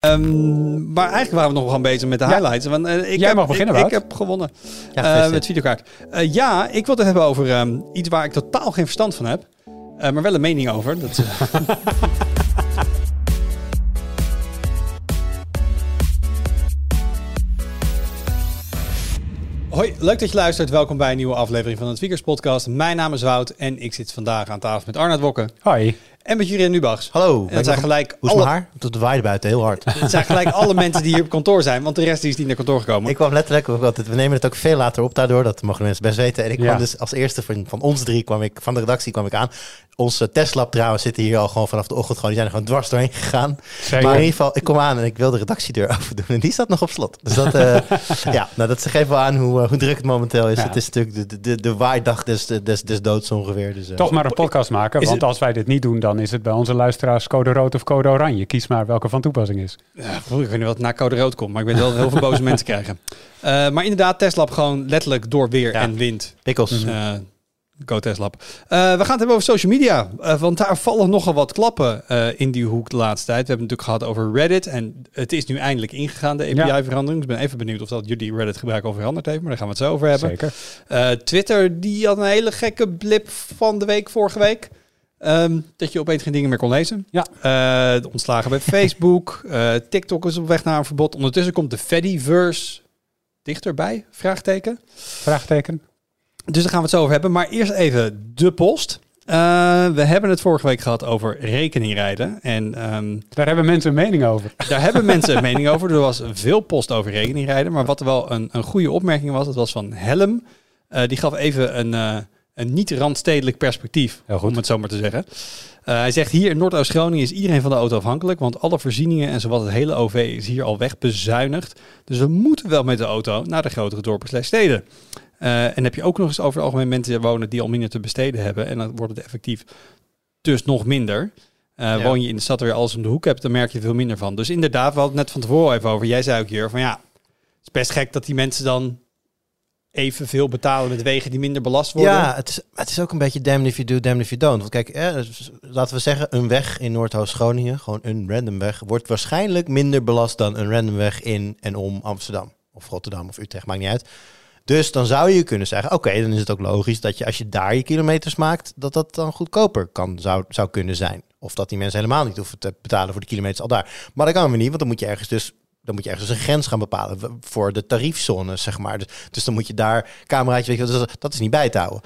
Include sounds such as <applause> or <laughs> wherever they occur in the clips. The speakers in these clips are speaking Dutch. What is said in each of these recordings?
Ehm, maar eigenlijk waren we nog wel gaan bezig met de Ja. highlights. Want, eh, ik Jij heb, mag beginnen, ik, ik heb gewonnen Ja, eh, met videokaart. Eh, ja, ik wil het hebben over ehm, iets waar ik totaal geen verstand van heb. Maar wel een mening over. Dat, <laughs> Hoi, leuk dat je luistert. Welkom bij een nieuwe aflevering van het Tweakers Podcast. Mijn naam is Wout en ik zit vandaag aan tafel met Arnoud Wokken Hoi. En met Jurien Nubachs. Hallo. En dat zijn gelijk Hoe is alle, mijn haar? Het waaide buiten heel hard. het zijn gelijk alle mensen die hier op kantoor zijn, want de rest die is niet naar kantoor gekomen. ik kwam letterlijk, want we nemen het ook veel later op daardoor, dat mogen mensen best weten. En ik Ja. kwam dus als eerste van, van ons drie, kwam ik, van de redactie kwam ik aan. Onze testlab trouwens zitten hier al gewoon vanaf de ochtend gewoon, die zijn er gewoon dwars doorheen gegaan. Zeker. Maar in ieder geval, ik kom aan en ik wil de redactiedeur <laughs> open doen en die staat nog op slot. Dus dat, eh, <laughs> ja, nou dat geeft wel aan hoe, eh, hoe druk het momenteel is. Ja. Het is natuurlijk de, de, de, de waaidag des, des, des doods ongeveer. Dus, eh, Toch maar een podcast maken, Is want het- als wij dit niet doen, dan is het bij onze luisteraars code rood of code oranje. Kies maar welke van toepassing is. Ja, ik weet niet wat na code rood komt, maar ik weet wel dat heel veel boze <laughs> mensen krijgen. Eh, maar inderdaad, Tesla gewoon letterlijk door weer Ja. en wind. Pikkels. Eh go Tesla. Eh, we gaan het hebben over social media, eh, want daar vallen nogal wat klappen eh, in die hoek de laatste tijd. We hebben het natuurlijk gehad over Reddit en het is nu eindelijk ingegaan, de Ja. API-verandering. Dus ik ben even benieuwd of dat jullie Reddit gebruik al veranderd heeft, maar daar gaan we het zo over hebben. Zeker. Twitter, die had een hele gekke blip van de week, vorige week. Ehm, dat je opeens geen dingen meer kon lezen. Ja. De ontslagen bij Facebook. <laughs> TikTok is op weg naar een verbod. Ondertussen komt de Fediverse dichterbij, vraagteken. Vraagteken. Dus daar gaan we het zo over hebben. Maar eerst even de post. Eh, we hebben het vorige week gehad over rekeningrijden. En ehm, Daar hebben mensen een mening over. daar hebben mensen een <laughs> mening over. Er was veel post over rekeningrijden. Maar wat er wel een, een goede opmerking was, dat was van Helm. Eh, die gaf even een, eh, een niet-randstedelijk perspectief, Heel goed. om het zo maar te zeggen. Hij zegt hier in Noordoost-Groningen is iedereen van de auto afhankelijk, want alle voorzieningen en zowat het hele OV is hier al wegbezuinigd. Dus we moeten wel met de auto naar de grotere dorpen steden. Eh, en heb je ook nog eens over het algemeen mensen wonen die al minder te besteden hebben en dan wordt het effectief dus nog minder. Eh, Ja. Woon je in de stad waar je alles om de hoek hebt, dan merk je veel minder van. Dus inderdaad, we hadden het net van tevoren even over. Jij zei ook hier van ja, het is best gek dat die mensen dan evenveel betalen met wegen die minder belast worden. Ja, het is, het is ook een beetje damned if you do, damned if you don't. Want kijk, eh, dus laten we zeggen, een weg in Noordoost-Groningen, gewoon een random weg, wordt waarschijnlijk minder belast dan een random weg in en om Amsterdam. Of Rotterdam of Utrecht, maakt niet uit. Dus dan zou je kunnen zeggen, oké, dan is het ook logisch dat je als je daar je kilometers maakt, dat dat dan goedkoper kan, zou, zou kunnen zijn. Of dat die mensen helemaal niet hoeven te betalen voor de kilometers al daar. Maar dat kan we niet, want dan moet je ergens dus dan moet je ergens een grens gaan bepalen voor de tariefzones, zeg maar. Dus, dus dan moet je daar cameraatje, weet je, wel, dus dat, dat is niet bij te houden.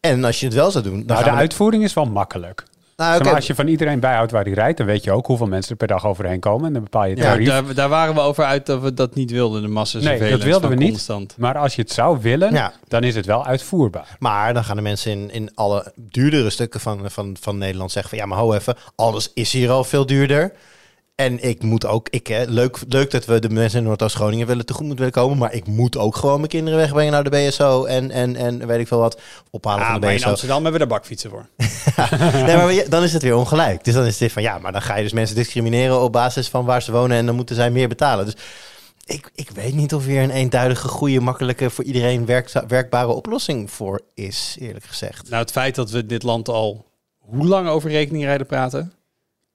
En als je het wel zou doen, dan Nou, de uitvoering is wel makkelijk. Nou, Zeg oké. maar, als je van iedereen bijhoudt waar hij rijdt, dan weet je ook hoeveel mensen er per dag overheen komen. En dan bepaal je het Ja, tarief. daar, daar waren we over uit dat we dat niet wilden, de massa Nee, dat wilden we niet. Constant. Maar als je het zou willen, Ja. dan is het wel uitvoerbaar. Maar dan gaan de mensen in, in alle duurdere stukken van, van, van Nederland zeggen van ja, maar ho even, alles is hier al veel duurder. En ik moet ook, ik, hè, leuk, leuk dat we de mensen in Noordoost-Groningen willen tegemoet moeten willen komen, maar ik moet ook gewoon mijn kinderen wegbrengen naar de BSO en, en, en weet ik veel wat, ophalen Ja, van de maar in BSO. Amsterdam hebben we daar bakfietsen voor. <laughs> nee, maar dan is het weer ongelijk. Dus dan is het dit van ja, maar dan ga je dus mensen discrimineren op basis van waar ze wonen en dan moeten zij meer betalen. Dus ik, ik weet niet of hier een eenduidige, goede, makkelijke, voor iedereen werkza- werkbare oplossing voor is, eerlijk gezegd. Nou, het feit dat we dit land al hoe lang over rekeningrijden praten?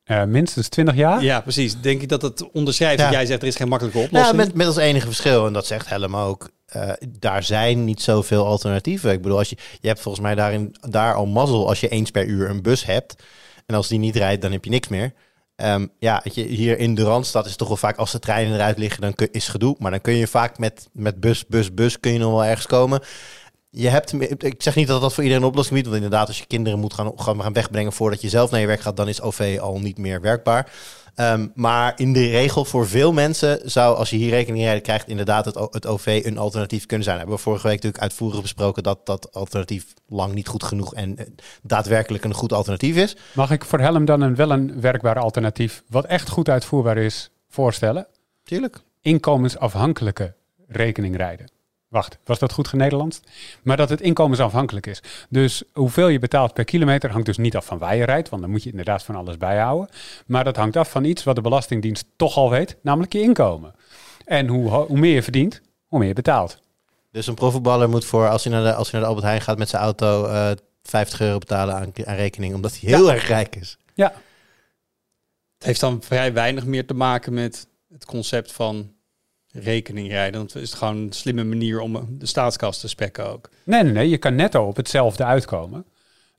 Eh, minstens 20 jaar. Ja, precies. Denk ik dat het onderschrijft Ja. dat jij zegt er is geen makkelijke Ja, oplossing. met, met als enige verschil, en dat zegt Helm ook, eh, daar zijn niet zoveel alternatieven. Ik bedoel, als je, je hebt volgens mij daarin, daar al mazzel als je eens per uur een bus hebt. En als die niet rijdt, dan heb je niks meer. Ehm, ja, weet je, hier in de Randstad is het toch wel vaak als de treinen eruit liggen, dan kun, is gedoe. Maar dan kun je vaak met, met bus, bus, bus kun je nog wel ergens komen. Je hebt, ik zeg niet dat dat voor iedereen een oplossing biedt, want inderdaad, als je kinderen moet gaan, gaan, gaan wegbrengen voordat je zelf naar je werk gaat, dan is OV al niet meer werkbaar. Ehm, maar in de regel voor veel mensen zou, als je hier rekening mee krijgt, inderdaad het, OV een alternatief kunnen zijn. Hebben we vorige week natuurlijk uitvoerig besproken dat dat alternatief lang niet goed genoeg en eh, daadwerkelijk een goed alternatief is. Mag ik voor Helm dan een, wel een werkbaar alternatief, wat echt goed uitvoerbaar is, voorstellen? Tuurlijk. Inkomensafhankelijke rekening rijden. Wacht, was dat goed genederlands? Maar dat het inkomensafhankelijk is. Dus hoeveel je betaalt per kilometer hangt dus niet af van waar je rijdt, want dan moet je inderdaad van alles bijhouden. Maar dat hangt af van iets wat de Belastingdienst toch al weet, namelijk je inkomen. En hoe, ho- hoe meer je verdient, hoe meer je betaalt. Dus een profvoetballer moet voor, als hij naar de, als hij naar de Albert Heijn gaat met zijn auto, eh 50 euro betalen aan, aan rekening, omdat hij heel erg rijk is. Ja, Het heeft dan vrij weinig meer te maken met het concept van rekening rijden. Want het is gewoon een slimme manier om de staatskas te spekken ook. Nee, nee, nee. Je kan netto op hetzelfde uitkomen.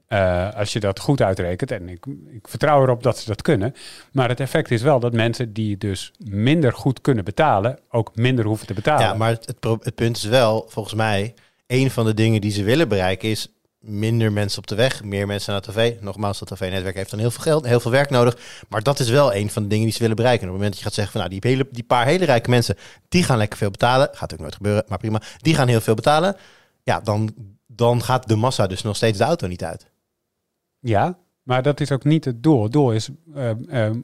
Eh, als je dat goed uitrekent. En ik, ik vertrouw erop dat ze dat kunnen. Maar het effect is wel dat mensen die dus minder goed kunnen betalen, ook minder hoeven te betalen. Ja, maar het, het, pro- het punt is wel, volgens mij, een van de dingen die ze willen bereiken is minder mensen op de weg, meer mensen naar tv. Nogmaals, dat tv-netwerk heeft dan heel veel geld, heel veel werk nodig. Maar dat is wel een van de dingen die ze willen bereiken. En op het moment dat je gaat zeggen van, nou, die, hele, die paar hele rijke mensen, die gaan lekker veel betalen. Gaat ook nooit gebeuren, maar prima. Die gaan heel veel betalen. Ja, dan, dan gaat de massa dus nog steeds de auto niet uit. Ja, maar dat is ook niet het doel. Het doel is eh, eh,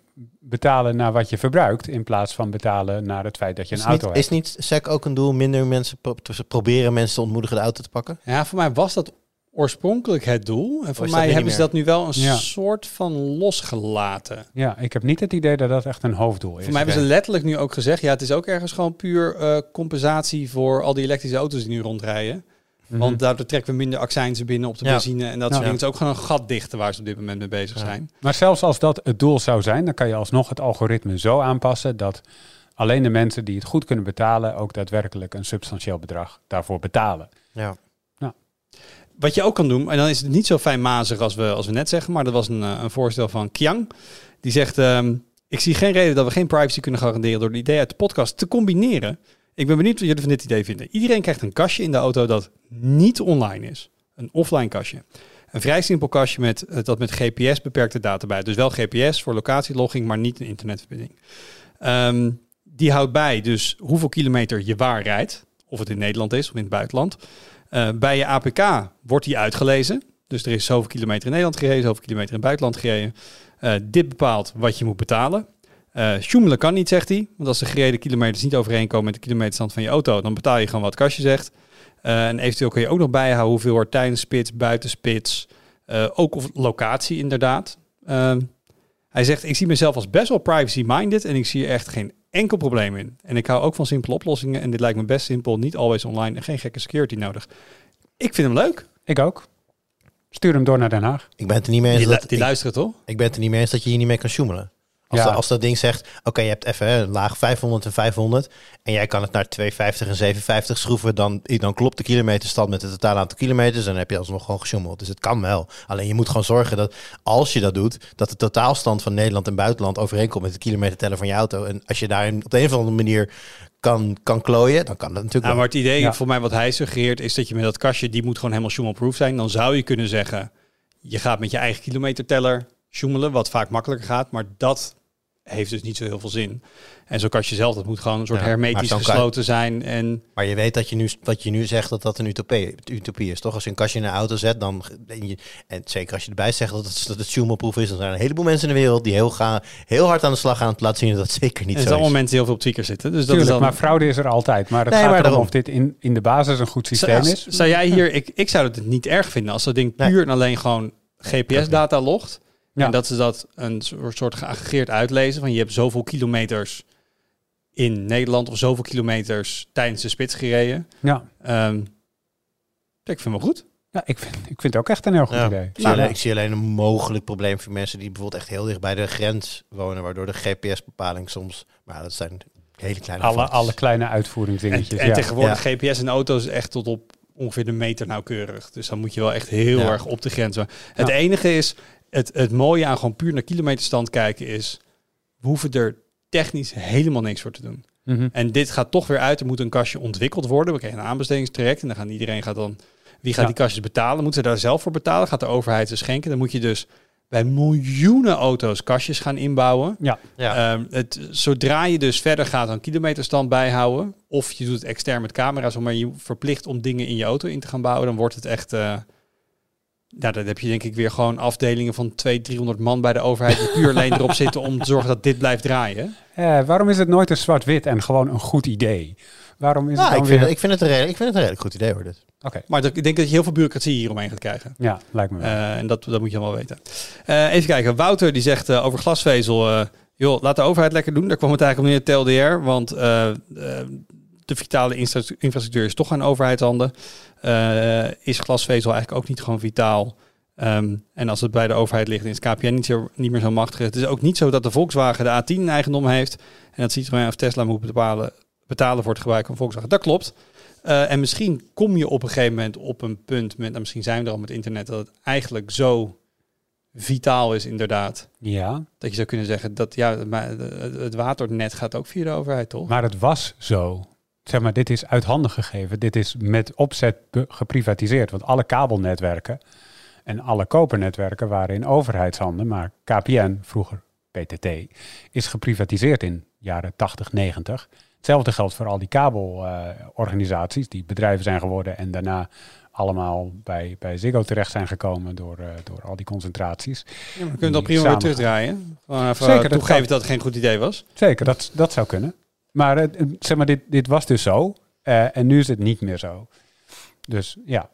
betalen naar wat je verbruikt in plaats van betalen naar het feit dat je een Is auto niet, hebt. is niet SEC ook een doel, minder mensen pro- proberen mensen te ontmoedigen de auto te pakken? Ja, voor mij was dat oorspronkelijk het doel. En voor dat mij hebben ze dat nu wel een Ja. soort van losgelaten. Ja, ik heb niet het idee dat dat echt een hoofddoel is. Voor mij hebben ze letterlijk nu ook gezegd, ja, het is ook ergens gewoon puur eh, compensatie voor al die elektrische auto's die nu rondrijden. Mhm. Want daardoor trekken we minder accijnzen binnen op de Ja. benzine en dat Ja. soort dingen. Het is ook gewoon een gat dichten waar ze op dit moment mee bezig Ja. zijn. Maar zelfs als dat het doel zou zijn, dan kan je alsnog het algoritme zo aanpassen dat alleen de mensen die het goed kunnen betalen ook daadwerkelijk een substantieel bedrag daarvoor betalen. Ja. Wat je ook kan doen, en dan is het niet zo fijnmazig als we, als we net zeggen, maar dat was een, eh, een voorstel van Kiang. Die zegt, ehm, ik zie geen reden dat we geen privacy kunnen garanderen door het idee uit de podcast te combineren. Ik ben benieuwd wat jullie van dit idee vinden. Iedereen krijgt een kastje in de auto dat niet online is. Een offline kastje. Een vrij simpel kastje met, eh, dat met GPS beperkte data bij. Dus wel GPS voor locatielogging, maar niet een internetverbinding. Ehm, die houdt bij dus hoeveel kilometer je waar rijdt. Of het in Nederland is of in het buitenland. Eh, bij je APK wordt die uitgelezen. Dus er is zoveel kilometer in Nederland gereden, zoveel kilometer in het buitenland gereden. Eh, dit bepaalt wat je moet betalen. Sjoemelen kan niet, zegt hij. Want als de gereden kilometers niet overeenkomen met de kilometerstand van je auto, dan betaal je gewoon wat kastje zegt. En eventueel kun je ook nog bijhouden hoeveel er tijdens spits, buiten spits, ook of locatie inderdaad. Ehm, hij zegt, ik zie mezelf als best wel privacy-minded en ik zie echt geen enkel probleem in. En ik hou ook van simpele oplossingen en dit lijkt me best simpel, niet always online en geen gekke security nodig. Ik vind hem leuk. Ik ook. Stuur hem door naar Den Haag. Ik ben het er niet mee eens Die, dat, die ik, luisteren toch? ik ben het er niet mee eens dat je hier niet mee kan sjoemelen. Als, Ja. dat, als dat ding zegt, oké, je hebt even een laag 500 en 500 en jij kan het naar 250 en 750 schroeven, dan, dan klopt de kilometerstand met het totale aantal kilometers en dan heb je alsnog gewoon gesjoemeld. Dus het kan wel. Alleen je moet gewoon zorgen dat als je dat doet, dat de totaalstand van Nederland en buitenland overeenkomt met de kilometerteller van je auto. En als je daarin op de een of andere manier kan, kan klooien, dan kan dat natuurlijk Nou, wel. maar het idee Ja. voor mij wat hij suggereert is dat je met dat kastje, die moet gewoon helemaal sjoemelproof zijn. Dan zou je kunnen zeggen, je gaat met je eigen kilometerteller sjoemelen, wat vaak makkelijker gaat. Maar dat heeft dus niet zo heel veel zin. En zo'n kastje zelf, dat moet gewoon een soort Ja, hermetisch gesloten zijn. En Maar je weet dat je nu, wat je nu zegt dat dat een utopie, utopie is, toch? Als je een kastje in een auto zet, dan en, je, en zeker als je erbij zegt dat het, dat het sjoemelproof is, dan zijn er een heleboel mensen in de wereld die heel, gaan, heel hard aan de slag gaan om te laten zien dat dat zeker niet er zo zijn is. allemaal mensen die heel veel op tweakers zitten. Dus dat Tuurlijk, is dan... maar fraude is er altijd. Maar het Nee, gaat maar erom of dit in, in de basis een goed systeem zou, is. zou jij hier, ik, ik zou het niet erg vinden als dat ding Nee. puur en alleen gewoon GPS-data logt. Ja. En dat ze dat een soort geaggregeerd uitlezen. Van je hebt zoveel kilometers in Nederland of zoveel kilometers tijdens de spits gereden. Ja. Ehm, ik vind hem wel goed. ja, ik vind, ik vind het ook echt een heel goed Ja. idee. Ik, zie Nou, alleen, ja. ik zie alleen een mogelijk probleem voor mensen die bijvoorbeeld echt heel dicht bij de grens wonen, waardoor de GPS-bepaling soms, maar dat zijn hele kleine Alle, alle kleine En, uitvoeringsdingetjes. en ja. tegenwoordig GPS en auto's is echt tot op ongeveer de meter nauwkeurig. Dus dan moet je wel echt heel Ja. erg op de grens. Het Ja. enige is, het, het mooie aan gewoon puur naar kilometerstand kijken is, we hoeven er technisch helemaal niks voor te doen. Mhm. En dit gaat toch weer uit. Er moet een kastje ontwikkeld worden. We krijgen een aanbestedingstraject. En dan gaan iedereen gaat dan. Wie gaat Ja. die kastjes betalen? Moeten ze daar zelf voor betalen? Gaat de overheid ze schenken? Dan moet je dus bij miljoenen auto's kastjes gaan inbouwen. Ja, Ja. Ehm, het, zodra je dus verder gaat dan kilometerstand bijhouden. Of je doet het extern met camera's. Maar je verplicht om dingen in je auto in te gaan bouwen. Dan wordt het echt. eh nou, dan heb je denk ik weer gewoon afdelingen van 200, 300 man bij de overheid. Die puur alleen erop zitten om te zorgen dat dit blijft draaien. Eh, waarom is het nooit een zwart-wit en gewoon een goed idee? Waarom is Nou, het ik, dan vind, weer... het- ik, vind het een redelijk, ik vind het een redelijk goed idee hoor. Dit. Oké, Maar ik denk dat je heel veel bureaucratie hieromheen gaat krijgen. ja, lijkt me wel. Eh, en dat, dat moet je allemaal weten. Eh, even kijken. Wouter die zegt eh, over glasvezel. eh, joh, laat de overheid lekker doen. Daar kwam het eigenlijk om neer, TLDR. Want de vitale infrastructuur is toch aan overheidshanden. Eh, is glasvezel eigenlijk ook niet gewoon vitaal? Ehm, en als het bij de overheid ligt, is KPN niet, zo, niet meer zo machtig. Het is ook niet zo dat de Volkswagen de A10 in eigendom heeft. En dat Citroën of Tesla moet betalen, betalen voor het gebruik van Volkswagen. Dat klopt. Eh, en misschien kom je op een gegeven moment op een punt, met, nou, misschien zijn we er al met internet, dat het eigenlijk zo vitaal is inderdaad. Ja, Dat je zou kunnen zeggen dat ja, maar het waternet gaat ook via de overheid, toch? maar het was zo. Zeg maar, dit is uit handen gegeven. Dit is met opzet geprivatiseerd. Want alle kabelnetwerken en alle kopernetwerken waren in overheidshanden. Maar KPN, vroeger PTT, is geprivatiseerd in jaren 80, 90. Hetzelfde geldt voor al die kabelorganisaties die bedrijven zijn geworden en daarna allemaal bij, bij Ziggo terecht zijn gekomen door, eh, door al die concentraties. Ja, maar we kunnen dat prima weer terugdraaien. Gewoon even Zeker, dat toegeven kan. dat het geen goed idee was. Zeker, dat, dat zou kunnen. Maar, zeg maar dit, dit was dus zo eh, en nu is het niet meer zo. Dus ja,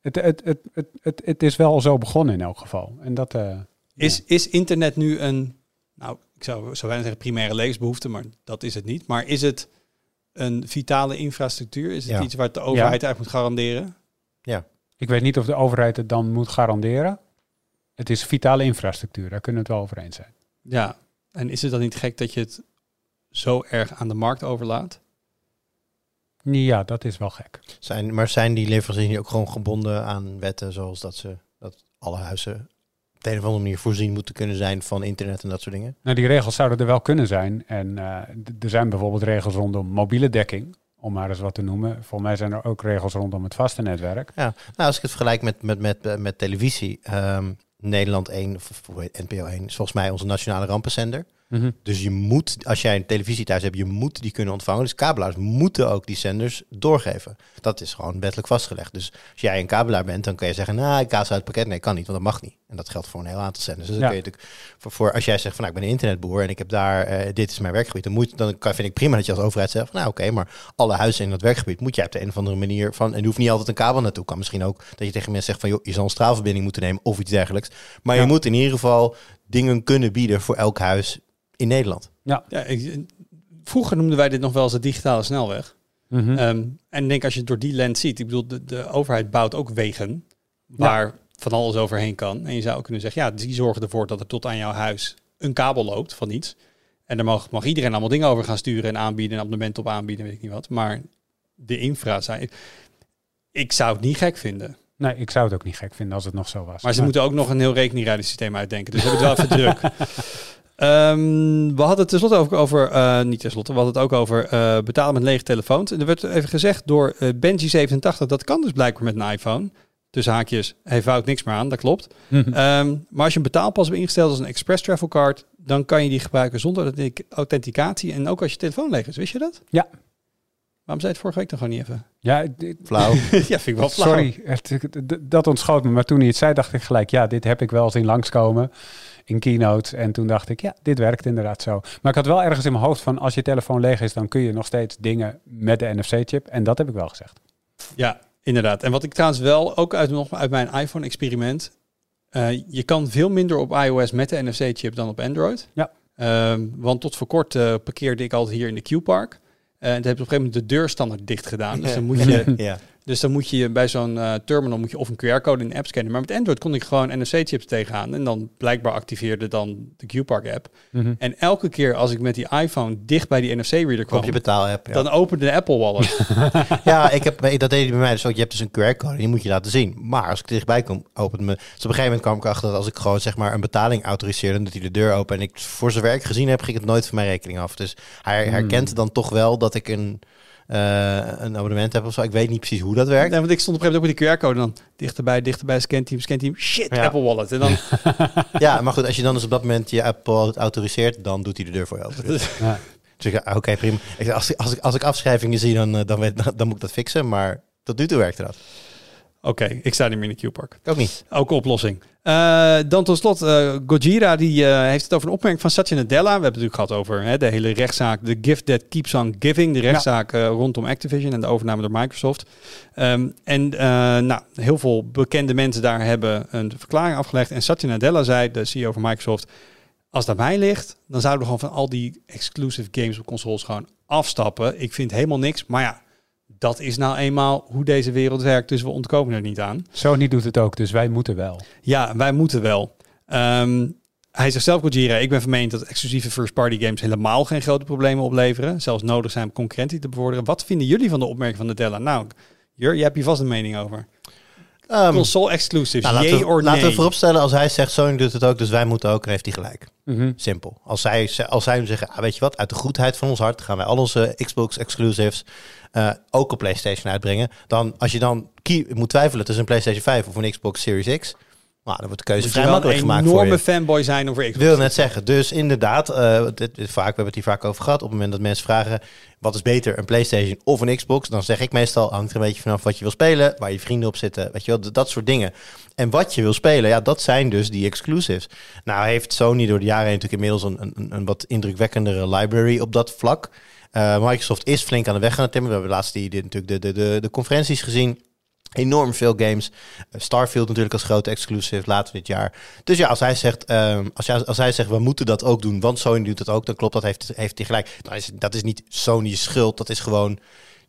het, het, het, het, het, het is wel zo begonnen in elk geval. En dat, eh, Is, is internet nu een, nou, ik zou, zou bijna zeggen primaire levensbehoefte, maar dat is het niet. Maar is het een vitale infrastructuur? Is het Ja. iets waar de overheid eigenlijk moet garanderen? ik weet niet of de overheid het dan moet garanderen. Het is vitale infrastructuur, daar kunnen we het wel over eens zijn. Ja. En is het dan niet gek dat je het zo erg aan de markt overlaat? Ja, dat is wel gek. Zijn, maar zijn die leveranciers niet ook gewoon gebonden aan wetten zoals dat ze dat alle huizen op de een of andere manier voorzien moeten kunnen zijn van internet en dat soort dingen? Nou, die regels zouden er wel kunnen zijn. En eh, er zijn bijvoorbeeld regels rondom mobiele dekking, om maar eens wat te noemen. Volgens mij zijn er ook regels rondom het vaste netwerk. Ja, nou als ik het vergelijk met, met, met, met televisie, ehm, Nederland 1 of, of NPO 1 is volgens mij onze nationale rampenzender. Dus je moet, als jij een televisie thuis hebt, je moet die kunnen ontvangen. Dus kabelaars moeten ook die zenders doorgeven. Dat is gewoon wettelijk vastgelegd. Dus als jij een kabelaar bent, dan kun je zeggen, nou, ik kaas uit het pakket. Nee, kan niet, want dat mag niet. En dat geldt voor een heel aantal zenders. Dus dan Ja. kun je natuurlijk, voor, voor, als jij zegt van, nou, ik ben een internetboer en ik heb daar, eh, dit is mijn werkgebied. Dan, moet, dan kan, vind ik prima dat je als overheid zegt, van, nou oké, maar alle huizen in dat werkgebied moet jij op de een of andere manier van, en er hoeft niet altijd een kabel naartoe. Kan misschien ook dat je tegen mensen zegt van, joh, je zal een straalverbinding moeten nemen of iets dergelijks. Maar Ja. je moet in ieder geval dingen kunnen bieden voor elk huis in Nederland. Ja, ik, vroeger noemden wij dit nog wel eens de digitale snelweg. Mhm. Ehm, en ik denk als je het door die lens ziet, ik bedoel, de, de overheid bouwt ook wegen waar van alles overheen kan. En je zou ook kunnen zeggen, ja, die zorgen ervoor dat er tot aan jouw huis een kabel loopt van iets. En daar mag, mag iedereen allemaal dingen over gaan sturen en aanbieden en abonnementen op aanbieden, weet ik niet wat. Maar de infra zijn. Ik zou het niet gek vinden. Nee, ik zou het ook niet gek vinden als het nog zo was. Maar ze moeten ook nog een heel rekeningrijdensysteem uitdenken. Dus we hebben het wel even <laughs> druk. Ehm, we hadden het tenslotte over, over eh, niet tenslotte, we hadden het ook over eh, betalen met lege telefoons. En er werd even gezegd door eh, Benji87, dat kan dus blijkbaar met een iPhone. Tussen haakjes, hij vouwt niks meer aan, dat klopt. Mhm. Ehm, maar als je een betaalpas hebt ingesteld als een Express Travel Card, dan kan je die gebruiken zonder authentic- authenticatie. En ook als je telefoon leeg is, wist je dat? Ja. Waarom zei je het vorige week dan gewoon niet even? ja, dit- Flauw. <laughs> ja, vind ik wel flauw. sorry, het- dat ontschoot me. Maar toen hij het zei, dacht ik gelijk, ja, dit heb ik wel zien langskomen in keynotes. En toen dacht ik, ja, dit werkt inderdaad zo. Maar ik had wel ergens in mijn hoofd van, als je telefoon leeg is, dan kun je nog steeds dingen met de NFC-chip. En dat heb ik wel gezegd. Ja, inderdaad. En wat ik trouwens wel, ook uit, nog uit mijn iPhone-experiment, eh, je kan veel minder op iOS met de NFC-chip dan op Android. Ja. Ehm, want tot voor kort eh, parkeerde ik altijd hier in de Q-Park. En toen heb je op een gegeven moment de deur standaard dicht gedaan. Dus dan moet je, <laughs> ja. Dus dan moet je bij zo'n eh, terminal moet je of een QR-code in de app scannen. Maar met Android kon ik gewoon NFC-chips tegenaan. En dan blijkbaar activeerde dan de Q-Park-app. En elke keer als ik met die iPhone dicht bij die NFC-reader kwam, Op je betaal-app. Ja. dan opende de Apple Wallet. <laughs> ja, ik heb, dat deed hij bij mij dus ook. Je hebt dus een QR-code, die moet je laten zien. Maar als ik dichtbij kom, opent me... Dus op een gegeven moment kwam ik achter dat als ik gewoon zeg maar een betaling autoriseerde, doet hij de deur open. En ik, voor zover ik gezien heb, ging het nooit van mijn rekening af. Dus hij Hmm. herkent dan toch wel dat ik een, een abonnement heb of zo. Ik weet niet precies hoe dat werkt. Nee, want ik stond op een gegeven moment ook met die QR-code dan dichterbij, dichterbij, scanteam, scanteam, shit, Ja. Apple Wallet. En dan, <laughs> Ja, maar goed, als je dan dus op dat moment je Apple autoriseert, dan doet hij de deur voor je open. <laughs> Dus Ja. ik zeg, ah, oké, prima. Als, ik- als, ik, als ik afschrijvingen zie, dan, eh, dan, weet, dan, dan moet ik dat fixen. Maar tot nu toe werkt dat. Oké, ik sta niet meer in de Q-Park. Ook niet. Ook oplossing. Eh, dan tot slot, eh, Gojira die, eh, heeft het over een opmerking van Satya Nadella. We hebben het natuurlijk gehad over hè, de hele rechtszaak, de gift that keeps on giving. De rechtszaak rondom Activision en de overname door Microsoft. Ehm, en nou, heel veel bekende mensen daar hebben een verklaring afgelegd. En Satya Nadella zei, de CEO van Microsoft, als aan mij ligt, dan zouden we gewoon van al die exclusive games op consoles gewoon afstappen. Ik vind helemaal niks. Maar ja, Dat is nou eenmaal hoe deze wereld werkt, dus we ontkomen er niet aan. Sony doet het ook, dus wij moeten wel. Ja, wij moeten wel. Ehm, hij zegt zelf, Gojira, ik ben van mening dat exclusieve first-party games helemaal geen grote problemen opleveren. Zelfs nodig zijn om concurrentie te bevorderen. Wat vinden jullie van de opmerking van Nadella? Nou, Jur, je hebt hier vast een mening over. Ehm, Console exclusives, nou, laten, we, laten we vooropstellen, als hij zegt Sony doet het ook, dus wij moeten ook, dan heeft hij gelijk. Mhm. Simpel. Als zij, als zij zeggen, ah, weet je wat, uit de goedheid van ons hart gaan wij al onze Xbox exclusives eh, ook op PlayStation uitbrengen. Dan, als je dan moet twijfelen tussen een PlayStation 5 of een Xbox Series X, nou, dan wordt de keuze Moet vrij makkelijk een gemaakt voor enorme je. fanboy zijn over Ik Xbox. wil net zeggen. Dus inderdaad, eh, dit, dit vaak, we hebben het hier vaak over gehad. Op het moment dat mensen vragen, wat is beter, een PlayStation of een Xbox? Dan zeg ik meestal, hangt er een beetje vanaf wat je wil spelen, waar je vrienden op zitten, weet je wel, dat soort dingen. En wat je wil spelen, ja, dat zijn dus die exclusives. Nou heeft Sony door de jaren heen natuurlijk inmiddels een, een, een wat indrukwekkendere library op dat vlak. Eh, Microsoft is flink aan de weg aan het timmen. We hebben laatst die, die, natuurlijk de, de, de, de conferenties gezien. Enorm veel games. Eh, Starfield natuurlijk als grote exclusive later dit jaar. Dus ja, als hij zegt, ehm, als, hij, als hij zegt we moeten dat ook doen, want Sony doet het ook, dan klopt dat, heeft, heeft hij gelijk. Is, dat is niet Sony's schuld, dat is gewoon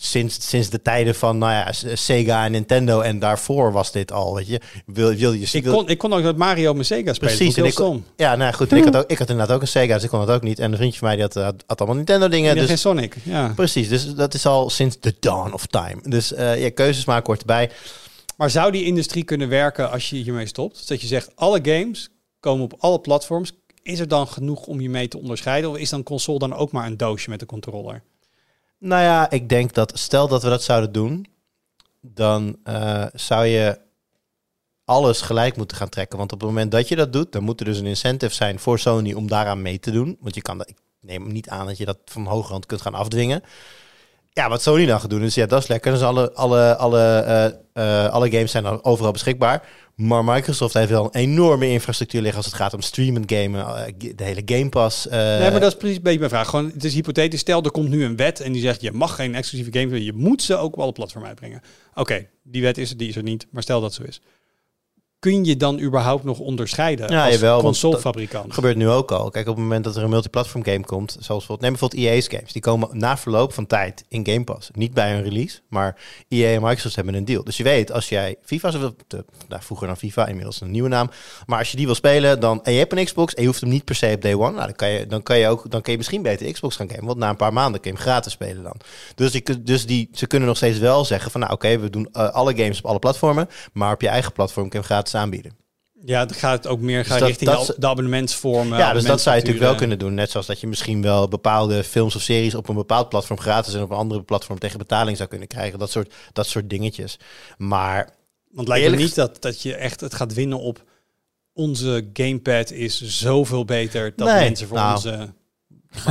sinds, sinds de tijden van nou ja, Sega en Nintendo en daarvoor was dit al, weet je. Wil, wil je Ik kon, ik kon ook met Mario mijn Sega spelen. Precies, en ik- stom. Ja, nou goed, ik had, ook, ik had inderdaad ook een Sega, dus ik kon het ook niet. En een vriendje van mij die had, had, had allemaal Nintendo dingen. Dus geen Sonic. Ja. Precies, dus dat is al sinds the dawn of time. Dus eh ja, keuzes maken hoort erbij. Maar zou die industrie kunnen werken als je hiermee stopt? Dus dat je zegt, alle games komen op alle platforms. Is er dan genoeg om je mee te onderscheiden? Of is dan console dan ook maar een doosje met een controller? Nou ja, ik denk dat stel dat we dat zouden doen, dan eh, zou je alles gelijk moeten gaan trekken. Want op het moment dat je dat doet, dan moet er dus een incentive zijn voor Sony om daaraan mee te doen. Want je kan dat, ik neem niet aan dat je dat van hogerhand kunt gaan afdwingen. Ja, wat Sony dan gaat doen, is ja, dat is lekker. Dus alle, alle, alle, eh, eh, alle games zijn dan overal beschikbaar. Maar Microsoft heeft wel een enorme infrastructuur liggen als het gaat om streamen gamen, eh, de hele Game Pass. eh, nee, maar dat is precies een beetje mijn vraag. Gewoon, het is hypothetisch. Stel, er komt nu een wet en die zegt... je mag geen exclusieve games. Je moet ze ook op alle platformen uitbrengen. Oké, die wet is er, die is er niet. Maar stel dat zo is. Kun je dan überhaupt nog onderscheiden Ja, als jawel, consolefabrikant? gebeurt nu ook al. Kijk, op het moment dat er een multiplatform game komt, zoals bijvoorbeeld, neem bijvoorbeeld EA's games, die komen na verloop van tijd in Game Pass. Niet bij een release, maar EA en Microsoft hebben een deal. Dus je weet, als jij FIFA, wil- nou, vroeger dan FIFA, inmiddels een nieuwe naam, maar als je die wil spelen, dan en je hebt een Xbox en je hoeft hem niet per se op day one, nou, dan kan je, dan kan je ook, dan kan je misschien beter Xbox gaan gamen, want na een paar maanden kun je hem gratis spelen dan. Dus, die, dus die, ze kunnen nog steeds wel zeggen van, nou, oké, we doen eh, alle games op alle platformen, maar op je eigen platform kun je hem gratis aanbieden. Ja, dan gaat het ook meer gaan Dus dat- richting dat de, abonnementsvormen. Ja, dus dat zou je natuurlijk wel kunnen doen. Net zoals dat je misschien wel bepaalde films of series op een bepaald platform gratis en op een andere platform tegen betaling zou kunnen krijgen. Dat soort, dat soort dingetjes. Maar Want lijkt me niet dat, dat je echt het gaat winnen op onze gamepad is zoveel beter dat Nee, mensen voor nou, onze...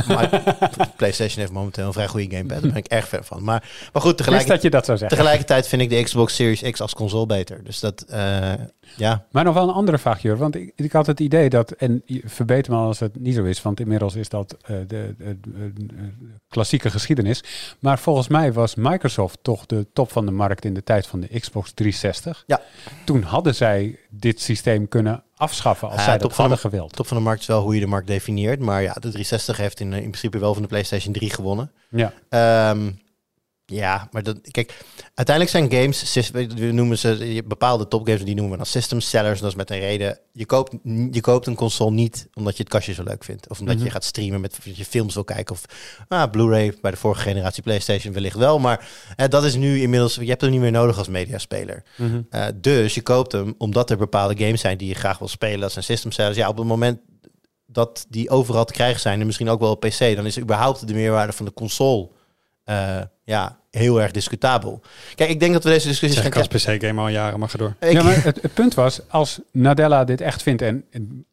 maar <laughs> PlayStation heeft momenteel een vrij goede gamepad. Daar ben ik erg fan van. Maar, maar goed, tegelijk, dat je dat zou zeggen. tegelijkertijd vind ik de Xbox Series X als console beter. Dus dat, eh, ja. Maar nog wel een andere vraag, Jur. Want ik, ik had het idee dat, en verbeter me als het niet zo is, want inmiddels is dat de, de- de- de klassieke geschiedenis. Maar volgens mij was Microsoft toch de top van de markt in de tijd van de Xbox 360. Ja. Toen hadden zij dit systeem kunnen afschaffen als zij top dat van de- gewild. Top van de markt is wel hoe je de markt definieert. Maar ja, de 360 heeft in, in principe wel van de PlayStation 3 gewonnen. Ja. Ehm, ja, maar dat, kijk, uiteindelijk zijn games, we noemen ze bepaalde topgames, die noemen we dan system sellers. Dat is met een reden. Je koopt, je koopt een console niet omdat je het kastje zo leuk vindt. Of omdat Mhm. je gaat streamen met je films wil kijken. Of ah, Blu-ray bij de vorige generatie PlayStation wellicht wel. Maar eh, dat is nu inmiddels, je hebt hem niet meer nodig als mediaspeler. Mhm. Eh, dus je koopt hem omdat er bepaalde games zijn die je graag wil spelen. Dat zijn system sellers. Ja, op het moment dat die overal te krijgen zijn en misschien ook wel op PC, dan is überhaupt de meerwaarde van de console eh, ja, heel erg discutabel. Kijk, ik denk dat we deze discussies Zeg gaan ik als PC-gamer al jaren, maar ga door. Ik- ja, maar het, het punt was, als Nadella dit echt vindt en, en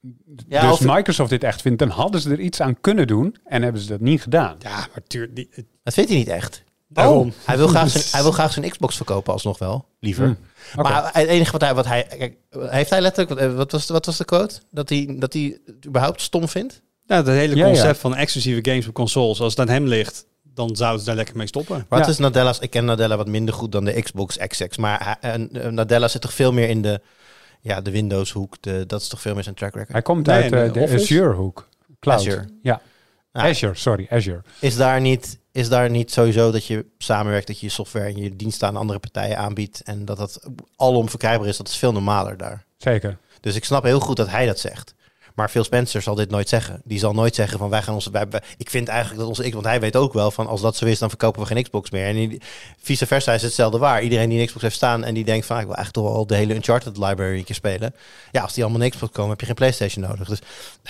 Ja, dus of- Microsoft dit echt vindt, dan hadden ze er iets aan kunnen doen en hebben ze dat niet gedaan. Ja, maar tuur, die, het- Dat vindt hij niet echt. daarom. Hij wil, graag zijn, <laughs> hij wil graag zijn Xbox verkopen alsnog wel, liever. Hmm. Maar het enige wat hij... Wat hij kijk, heeft hij letterlijk... Wat, eh, wat, was, wat was de quote? Dat hij, dat hij het überhaupt stom vindt? Nou, het hele Ja, concept ja. van exclusieve games op consoles, als het aan hem ligt, dan zouden ze daar lekker mee stoppen. Wat Ja. is Nadella's... Ik ken Nadella wat minder goed dan de Xbox XX. Maar eh, eh, Nadella zit toch veel meer in de... Ja, de Windows hoek. De, dat is toch veel meer zijn track record. Hij komt Nee, uit de eh, de. Azure hoek. Cloud. Azure. Ja. Ah. Azure, sorry, Azure. Is daar niet... Is daar niet sowieso dat je samenwerkt, dat je je software en je diensten aan andere partijen aanbiedt en dat dat alom verkrijgbaar is? Dat is veel normaler daar. Zeker. Dus ik snap heel goed dat hij dat zegt. Maar Phil Spencer zal dit nooit zeggen. Die zal nooit zeggen van wij gaan onze. Wij, wij- ik vind eigenlijk dat onze Xbox. Want hij weet ook wel van als dat zo is, dan verkopen we geen Xbox meer. En vice versa is hetzelfde waar. Iedereen die een Xbox heeft staan en die denkt van ah, ik wil eigenlijk toch wel de hele Uncharted library een keer spelen. Ja, als die allemaal een Xbox komen, heb je geen PlayStation nodig. Dus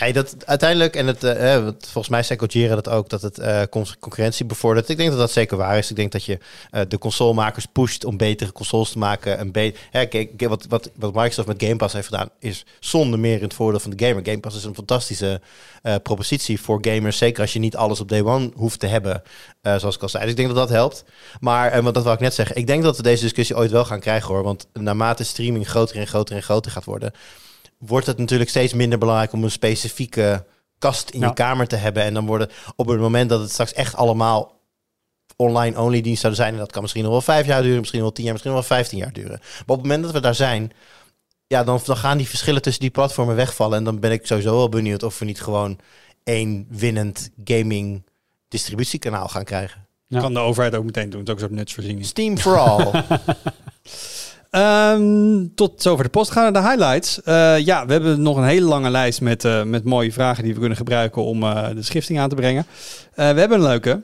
nee, dat uiteindelijk en het eh, eh, volgens mij Gojira dat ook dat het con- concurrentie bevordert. Ik denk dat dat zeker waar is. Ik denk dat je eh, de consolemakers pusht om betere consoles te maken. Een be- kijk, wat, wat, wat Microsoft met Game Pass heeft gedaan, is zonder meer in het voordeel van de gamer. Game Pass is een fantastische eh, propositie voor gamers. Zeker als je niet alles op day one hoeft te hebben, eh, zoals ik al zei. Dus ik denk dat dat helpt. Maar, en wat dat wil ik net zeggen, ik denk dat we deze discussie ooit wel gaan krijgen hoor. Want naarmate streaming groter en groter en groter gaat worden, wordt het natuurlijk steeds minder belangrijk om een specifieke kast in Ja. je kamer te hebben. En dan worden op het moment dat het straks echt allemaal online-only dienst zouden zijn. En dat kan misschien nog wel vijf jaar duren, misschien nog wel tien jaar, misschien nog wel vijftien jaar duren. Maar op het moment dat we daar zijn, ja, dan, dan gaan die verschillen tussen die platformen wegvallen. En dan ben ik sowieso wel benieuwd of we niet gewoon één winnend gaming distributiekanaal gaan krijgen. Ja. Kan de overheid ook meteen doen. Het is ook zo'n nutsvoorziening. Steam for all. <laughs> Ehm, tot zover de post. Gaan naar de highlights. Eh, ja, we hebben nog een hele lange lijst met, eh, met mooie vragen die we kunnen gebruiken om eh, de schifting aan te brengen. Eh, we hebben een leuke.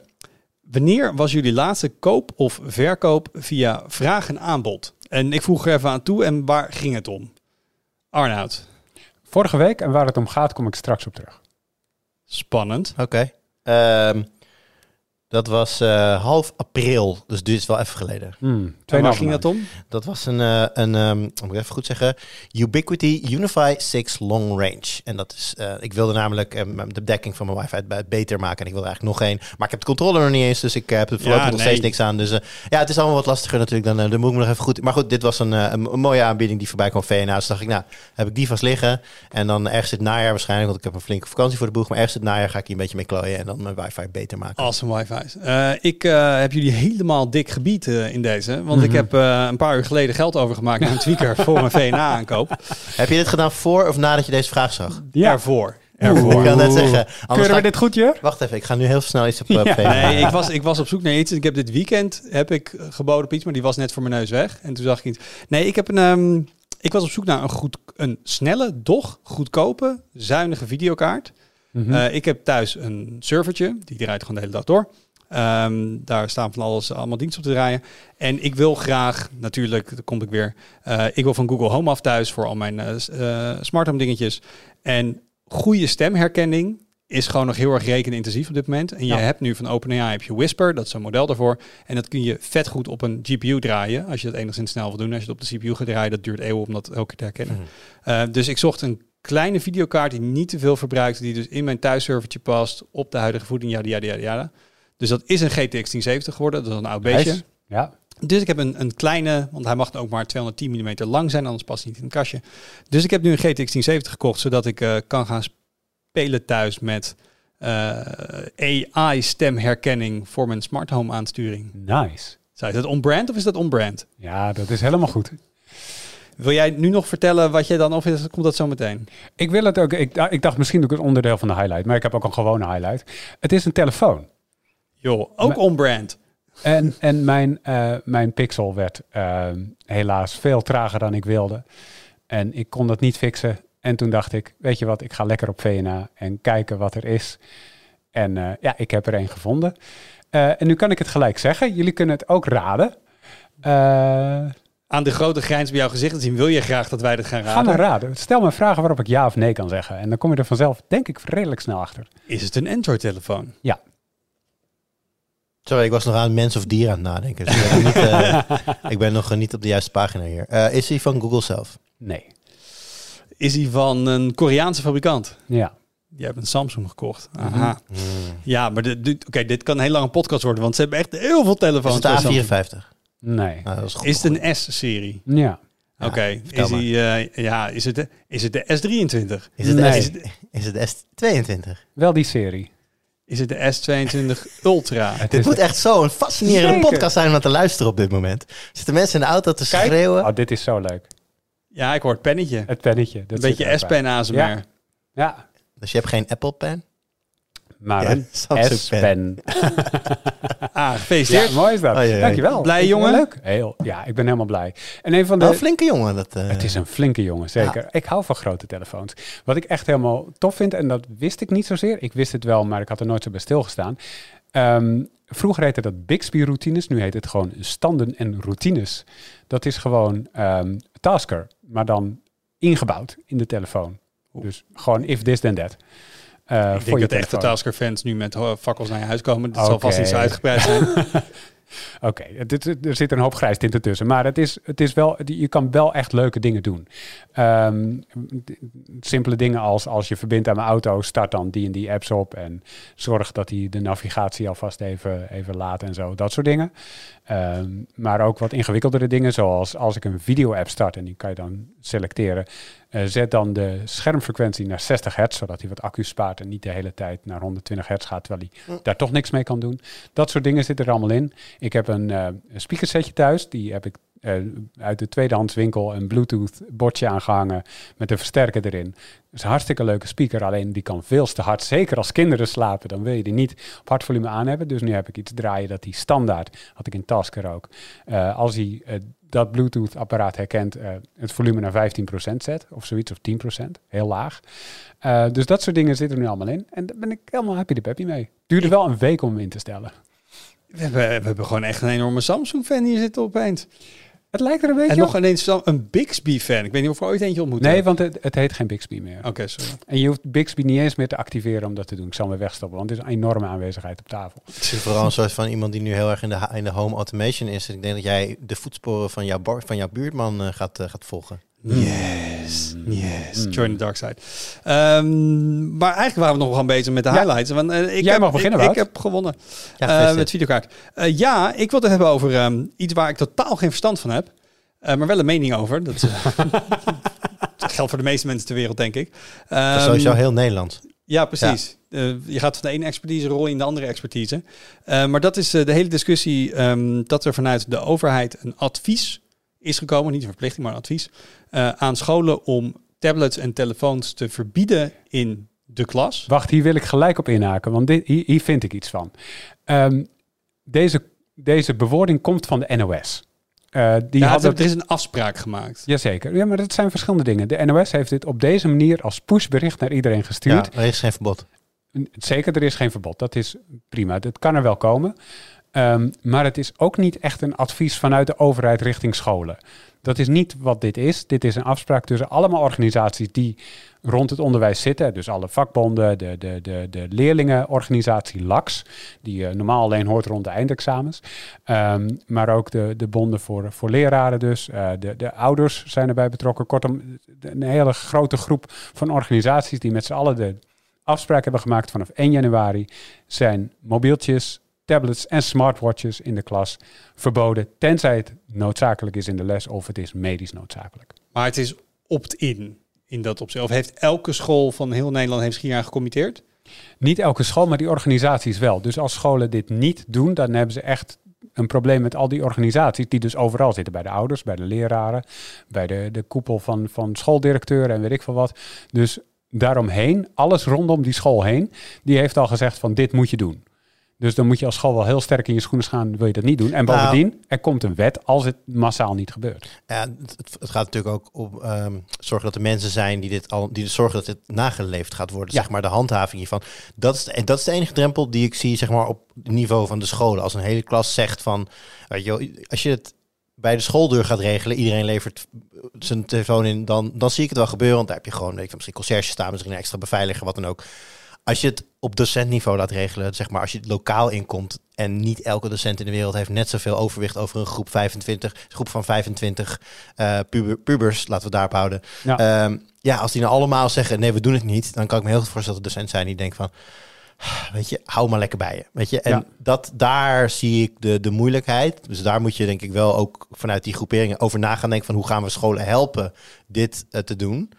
Wanneer was jullie laatste koop of verkoop via vraag en aanbod? En ik vroeg er even aan toe en waar ging het om? Arnoud. Vorige week, en waar het om gaat, kom ik straks op terug. Spannend. Oké. Ehm, dat was eh, half april, dus dit is wel even geleden. Hmm, En waar ging dat om? Dat was een, eh, een ehm, moet ik even goed zeggen, Ubiquiti Unify 6 Long Range. En dat is, eh, ik wilde namelijk eh, de dekking van mijn wifi be- beter maken. En ik wilde eigenlijk nog één. Maar ik heb de controller nog niet eens, dus ik heb er voorlopig Ja, nog nee. steeds niks aan. Dus eh, ja, het is allemaal wat lastiger natuurlijk. Dan, dan moet ik me nog even goed... Maar goed, dit was een, een, een mooie aanbieding die voorbij kwam VNA. Dus dacht ik, nou, heb ik die vast liggen. En dan ergens het najaar waarschijnlijk, want ik heb een flinke vakantie voor de boeg. Maar ergens het najaar ga ik hier een beetje mee klooien en dan mijn wifi beter maken. Awesome Eh, ik eh, heb jullie helemaal dik gebied eh, in deze. Want ik heb eh, een paar uur geleden geld overgemaakt naar een tweaker <laughs> voor mijn VNA-aankoop. Heb je dit gedaan voor of nadat je deze vraag zag? Ja. Ervoor. Ik Ervoor. kan net zeggen. Keuren we ik- dit goed, Jur? Wacht even, ik ga nu heel snel iets op eh, <laughs> Ja. VNA. Nee, ik was, ik was op zoek naar iets. Ik heb dit weekend heb ik geboden op iets, maar die was net voor mijn neus weg. En toen zag ik iets. Nee, ik heb een. ehm, ik was op zoek naar een, goed, een snelle, doch goedkope, zuinige videokaart. Mhm. Eh, ik heb thuis een servertje, die draait gewoon de hele dag door. Ehm, daar staan van alles, allemaal diensten op te draaien. En ik wil graag, natuurlijk, daar kom ik weer. eh, ik wil van Google Home af thuis voor al mijn eh, s- eh, smart home dingetjes. En goede stemherkenning is gewoon nog heel erg rekenintensief op dit moment. En je Ja. hebt nu van OpenAI heb je Whisper, dat is een model daarvoor. En dat kun je vet goed op een GPU draaien, als je dat enigszins snel wil doen. Als je het op de CPU gaat draaien, dat duurt eeuwen om dat elke keer te herkennen. Mhm. Uh, dus ik zocht een kleine videokaart die niet te veel verbruikt, die dus in mijn thuisservertje past, op de huidige voeding, ja, ja, ja, ja. Dus dat is een GTX 1070 geworden, dat is een oud beestje. Nice. Ja. Dus ik heb een, een kleine, want hij mag ook maar 210 mm lang zijn, anders past hij niet in het kastje. Dus ik heb nu een GTX 1070 gekocht, zodat ik eh, kan gaan spelen thuis met eh, AI-stemherkenning voor mijn smart home aansturing. Nice. Zou je dat on-brand of is dat on-brand? Ja, dat is helemaal goed. Wil jij nu nog vertellen wat je dan, of is, komt dat zo meteen? Ik wil het ook. Ik, ik dacht misschien ook een onderdeel van de highlight, maar ik heb ook een gewone highlight. Het is een telefoon. Joh, ook on-brand. En, en mijn, eh, mijn pixel werd eh, helaas veel trager dan ik wilde. En ik kon dat niet fixen. En toen dacht ik, weet je wat, ik ga lekker op VNA en kijken wat er is. En eh, ja, ik heb er een gevonden. En nu kan ik het gelijk zeggen. Jullie kunnen het ook raden. Aan de grote grijns bij jouw gezicht te zien, wil je graag dat wij dit gaan ga raden? maar raden. Stel me vragen waarop ik ja of nee kan zeggen. En dan kom je er vanzelf, denk ik, redelijk snel achter. Is het een Android-telefoon? Ja. Sorry, ik was nog aan mens of dier aan het nadenken. Dus ik, ben niet, eh, <laughs> ik ben nog niet op de juiste pagina hier. Eh, is hij van Google zelf? Nee. Is die van een Koreaanse fabrikant? Ja. Je hebt een Samsung gekocht. Mhm. Aha. Ja, maar dit, dit- oké, dit kan een hele lange podcast worden, want ze hebben echt heel veel Is telefoons. het de Samsung. A54? Nee. Nou, dat is goed. Is het een S-serie? Ja. Ja, Oké, vertel is, eh, ja, is, het de, is het de S23? Is het, Nee. de S, is het de S22? Wel die serie. Is het de S22 Ultra? Het Dit moet echt zo'n fascinerende Zeker. podcast zijn om naar te luisteren op dit moment. Zitten mensen in de auto te Kijk. schreeuwen? Oh, dit is zo leuk. Ja, ik hoor het pennetje. Het pennetje. Dat Een beetje. S-pen ASMR. Ja. Ja. Dus je hebt geen Apple Pen? Maar Ja, een Samsung S-pen. <laughs> Ah, gefeliciteerd. Ja, mooi is dat. Ai, ai, ai. Dankjewel. Blij, jongen? Leuk. Heel, ja, ik ben helemaal blij. En een van de... Wel flinke jongen. Dat, eh, Het is een flinke jongen, zeker. Ik hou van grote telefoons. Wat ik echt helemaal tof vind, en dat wist ik niet zozeer. Ik wist het wel, maar ik had er nooit zo bij stilgestaan. Ehm, vroeger heette dat Bixby-routines. Nu heet het gewoon standen en routines. Dat is gewoon ehm, Tasker, maar dan ingebouwd in de telefoon. Dus gewoon if this then that. Eh, Ik denk dat de echte. Tasker-fans nu met fakkels naar je huis komen. Dat zal vast niet zo uitgebreid zijn. <laughs> Oké, er zit een hoop grijs tinten tussen. Maar het is, het is wel, je kan wel echt leuke dingen doen. Ehm, simpele dingen als als je verbindt aan mijn auto, start dan die en die apps op. En zorg dat hij de navigatie alvast even, even laat en zo. Dat soort dingen. Ehm, maar ook wat ingewikkeldere dingen, zoals als ik een video-app start en die kan je dan selecteren. Eh, zet dan de schermfrequentie naar 60 hertz, zodat hij wat accu spaart en niet de hele tijd naar 120 hertz gaat, terwijl hij daar toch niks mee kan doen. Dat soort dingen zitten er allemaal in. Ik heb een, eh speakersetje thuis, die heb ik eh, uit de tweedehandswinkel een Bluetooth bordje aangehangen met een versterker erin. Dat is een hartstikke leuke speaker, alleen die kan veel te hard. Zeker als kinderen slapen, dan wil je die niet op hard volume aan hebben. Dus nu heb ik iets draaien dat die standaard, had ik in Tasker ook, als hij eh, dat Bluetooth-apparaat herkent, eh, het volume naar 15% zet, of zoiets, of 10%, heel laag. Eh, dus dat soort dingen zitten er nu allemaal in. En daar ben ik helemaal happy de peppy mee. Duurde wel een week om hem in te stellen. We hebben, we hebben gewoon echt een enorme Samsung-fan hier zitten opeens. Het lijkt er een beetje En nog op. ineens Sam- een Bixby-fan. Ik weet niet of we ooit eentje ontmoet Nee, want het, het heet geen Bixby meer. Oké, sorry. En je hoeft Bixby niet eens meer te activeren om dat te doen. Ik zal hem weer wegstoppen, want het is een enorme aanwezigheid op tafel. Het is vooral een soort van iemand die nu heel erg in de, ha- in de home automation is. Ik denk dat jij de voetsporen van jouw, van jouw buurtman eh, gaat, eh, gaat volgen. Yes, yes. Mm. Join the dark side. Ehm, maar eigenlijk waren we nog gewoon bezig met de Ja. highlights. Want, eh, ik Jij heb, mag beginnen, ik, ik heb gewonnen Ja, eh, met videokaart. Eh, ja, ik wil het hebben over ehm, iets waar ik totaal geen verstand van heb. Maar wel een mening over. Dat, <laughs> dat geldt voor de meeste mensen ter wereld, denk ik. Dat is Ehm, sowieso heel Nederlands. Ja, precies. Je gaat van de ene expertise rol in de andere expertise. Maar dat is de hele discussie dat er vanuit de overheid een advies is gekomen, niet een verplichting, maar een advies, eh, aan scholen om tablets en telefoons te verbieden in de klas. Wacht, hier wil ik gelijk op inhaken, want dit, hier, hier vind ik iets van. Ehm, deze, deze bewoording komt van de NOS. Eh, die Ja, hadden er is een afspraak gemaakt. Jazeker. Ja, maar dat zijn verschillende dingen. De NOS heeft dit op deze manier als pushbericht naar iedereen Ja, gestuurd. er is geen verbod. Zeker, er is geen verbod. Dat is prima. Dat kan er wel komen. Ehm, maar het is ook niet echt een advies vanuit de overheid richting scholen. Dat is niet wat dit is. Dit is een afspraak tussen allemaal organisaties die rond het onderwijs zitten. Dus alle vakbonden, de, de, de, de leerlingenorganisatie LAX, die eh, normaal alleen hoort rond de eindexamens. Ehm, maar ook de, de bonden voor, voor leraren dus. Eh, de, de ouders zijn erbij betrokken. Kortom, een hele grote groep van organisaties die met z'n allen de afspraak hebben gemaakt vanaf 1 januari zijn mobieltjes, tablets en smartwatches in de klas verboden, tenzij het noodzakelijk is in de les of het is medisch noodzakelijk. Maar het is opt-in in dat opzicht. Of heeft elke school van heel Nederland heeft zich gecommitteerd? Niet elke school, maar die organisaties wel. Dus als scholen dit niet doen, dan hebben ze echt een probleem met al die organisaties die dus overal zitten. Bij de ouders, bij de leraren, bij de, de koepel van, van schooldirecteuren en weet ik veel wat. Dus daaromheen, alles rondom die school heen, die heeft al gezegd van dit moet je doen. Dus dan moet je als school wel heel sterk in je schoenen gaan, wil je dat niet doen. En Nou. bovendien, er komt een wet als het massaal niet gebeurt. Ja, het, het- gaat natuurlijk ook om ehm, zorgen dat er mensen zijn die dit al, die zorgen dat dit nageleefd gaat worden. Ja. Zeg maar de handhaving hiervan. Dat is, de, en dat is de enige drempel die ik zie, zeg maar, op het niveau van de scholen. Als een hele klas zegt van, weet je, als je het bij de schooldeur gaat regelen, iedereen levert zijn telefoon in, dan, dan zie ik het wel gebeuren. Want daar heb je gewoon, weet ik, misschien conciërge staan, misschien een extra beveiliger, wat dan ook. Als je het op docentniveau laat regelen, zeg maar, als je het lokaal inkomt en niet elke docent in de wereld heeft net zoveel overwicht over een groep 25, groep van 25 eh, puber, pubers, laten we daarop houden. Ja. Ja. ja, als die nou allemaal zeggen, nee, we doen het niet, dan kan ik me heel goed voorstellen dat er docent zijn die denken van, weet je, hou maar lekker bij je. Weet je, en Ja. dat, daar zie ik de, de moeilijkheid. Dus daar moet je denk ik wel ook vanuit die groeperingen over na gaan denken van hoe gaan we scholen helpen dit eh, te doen.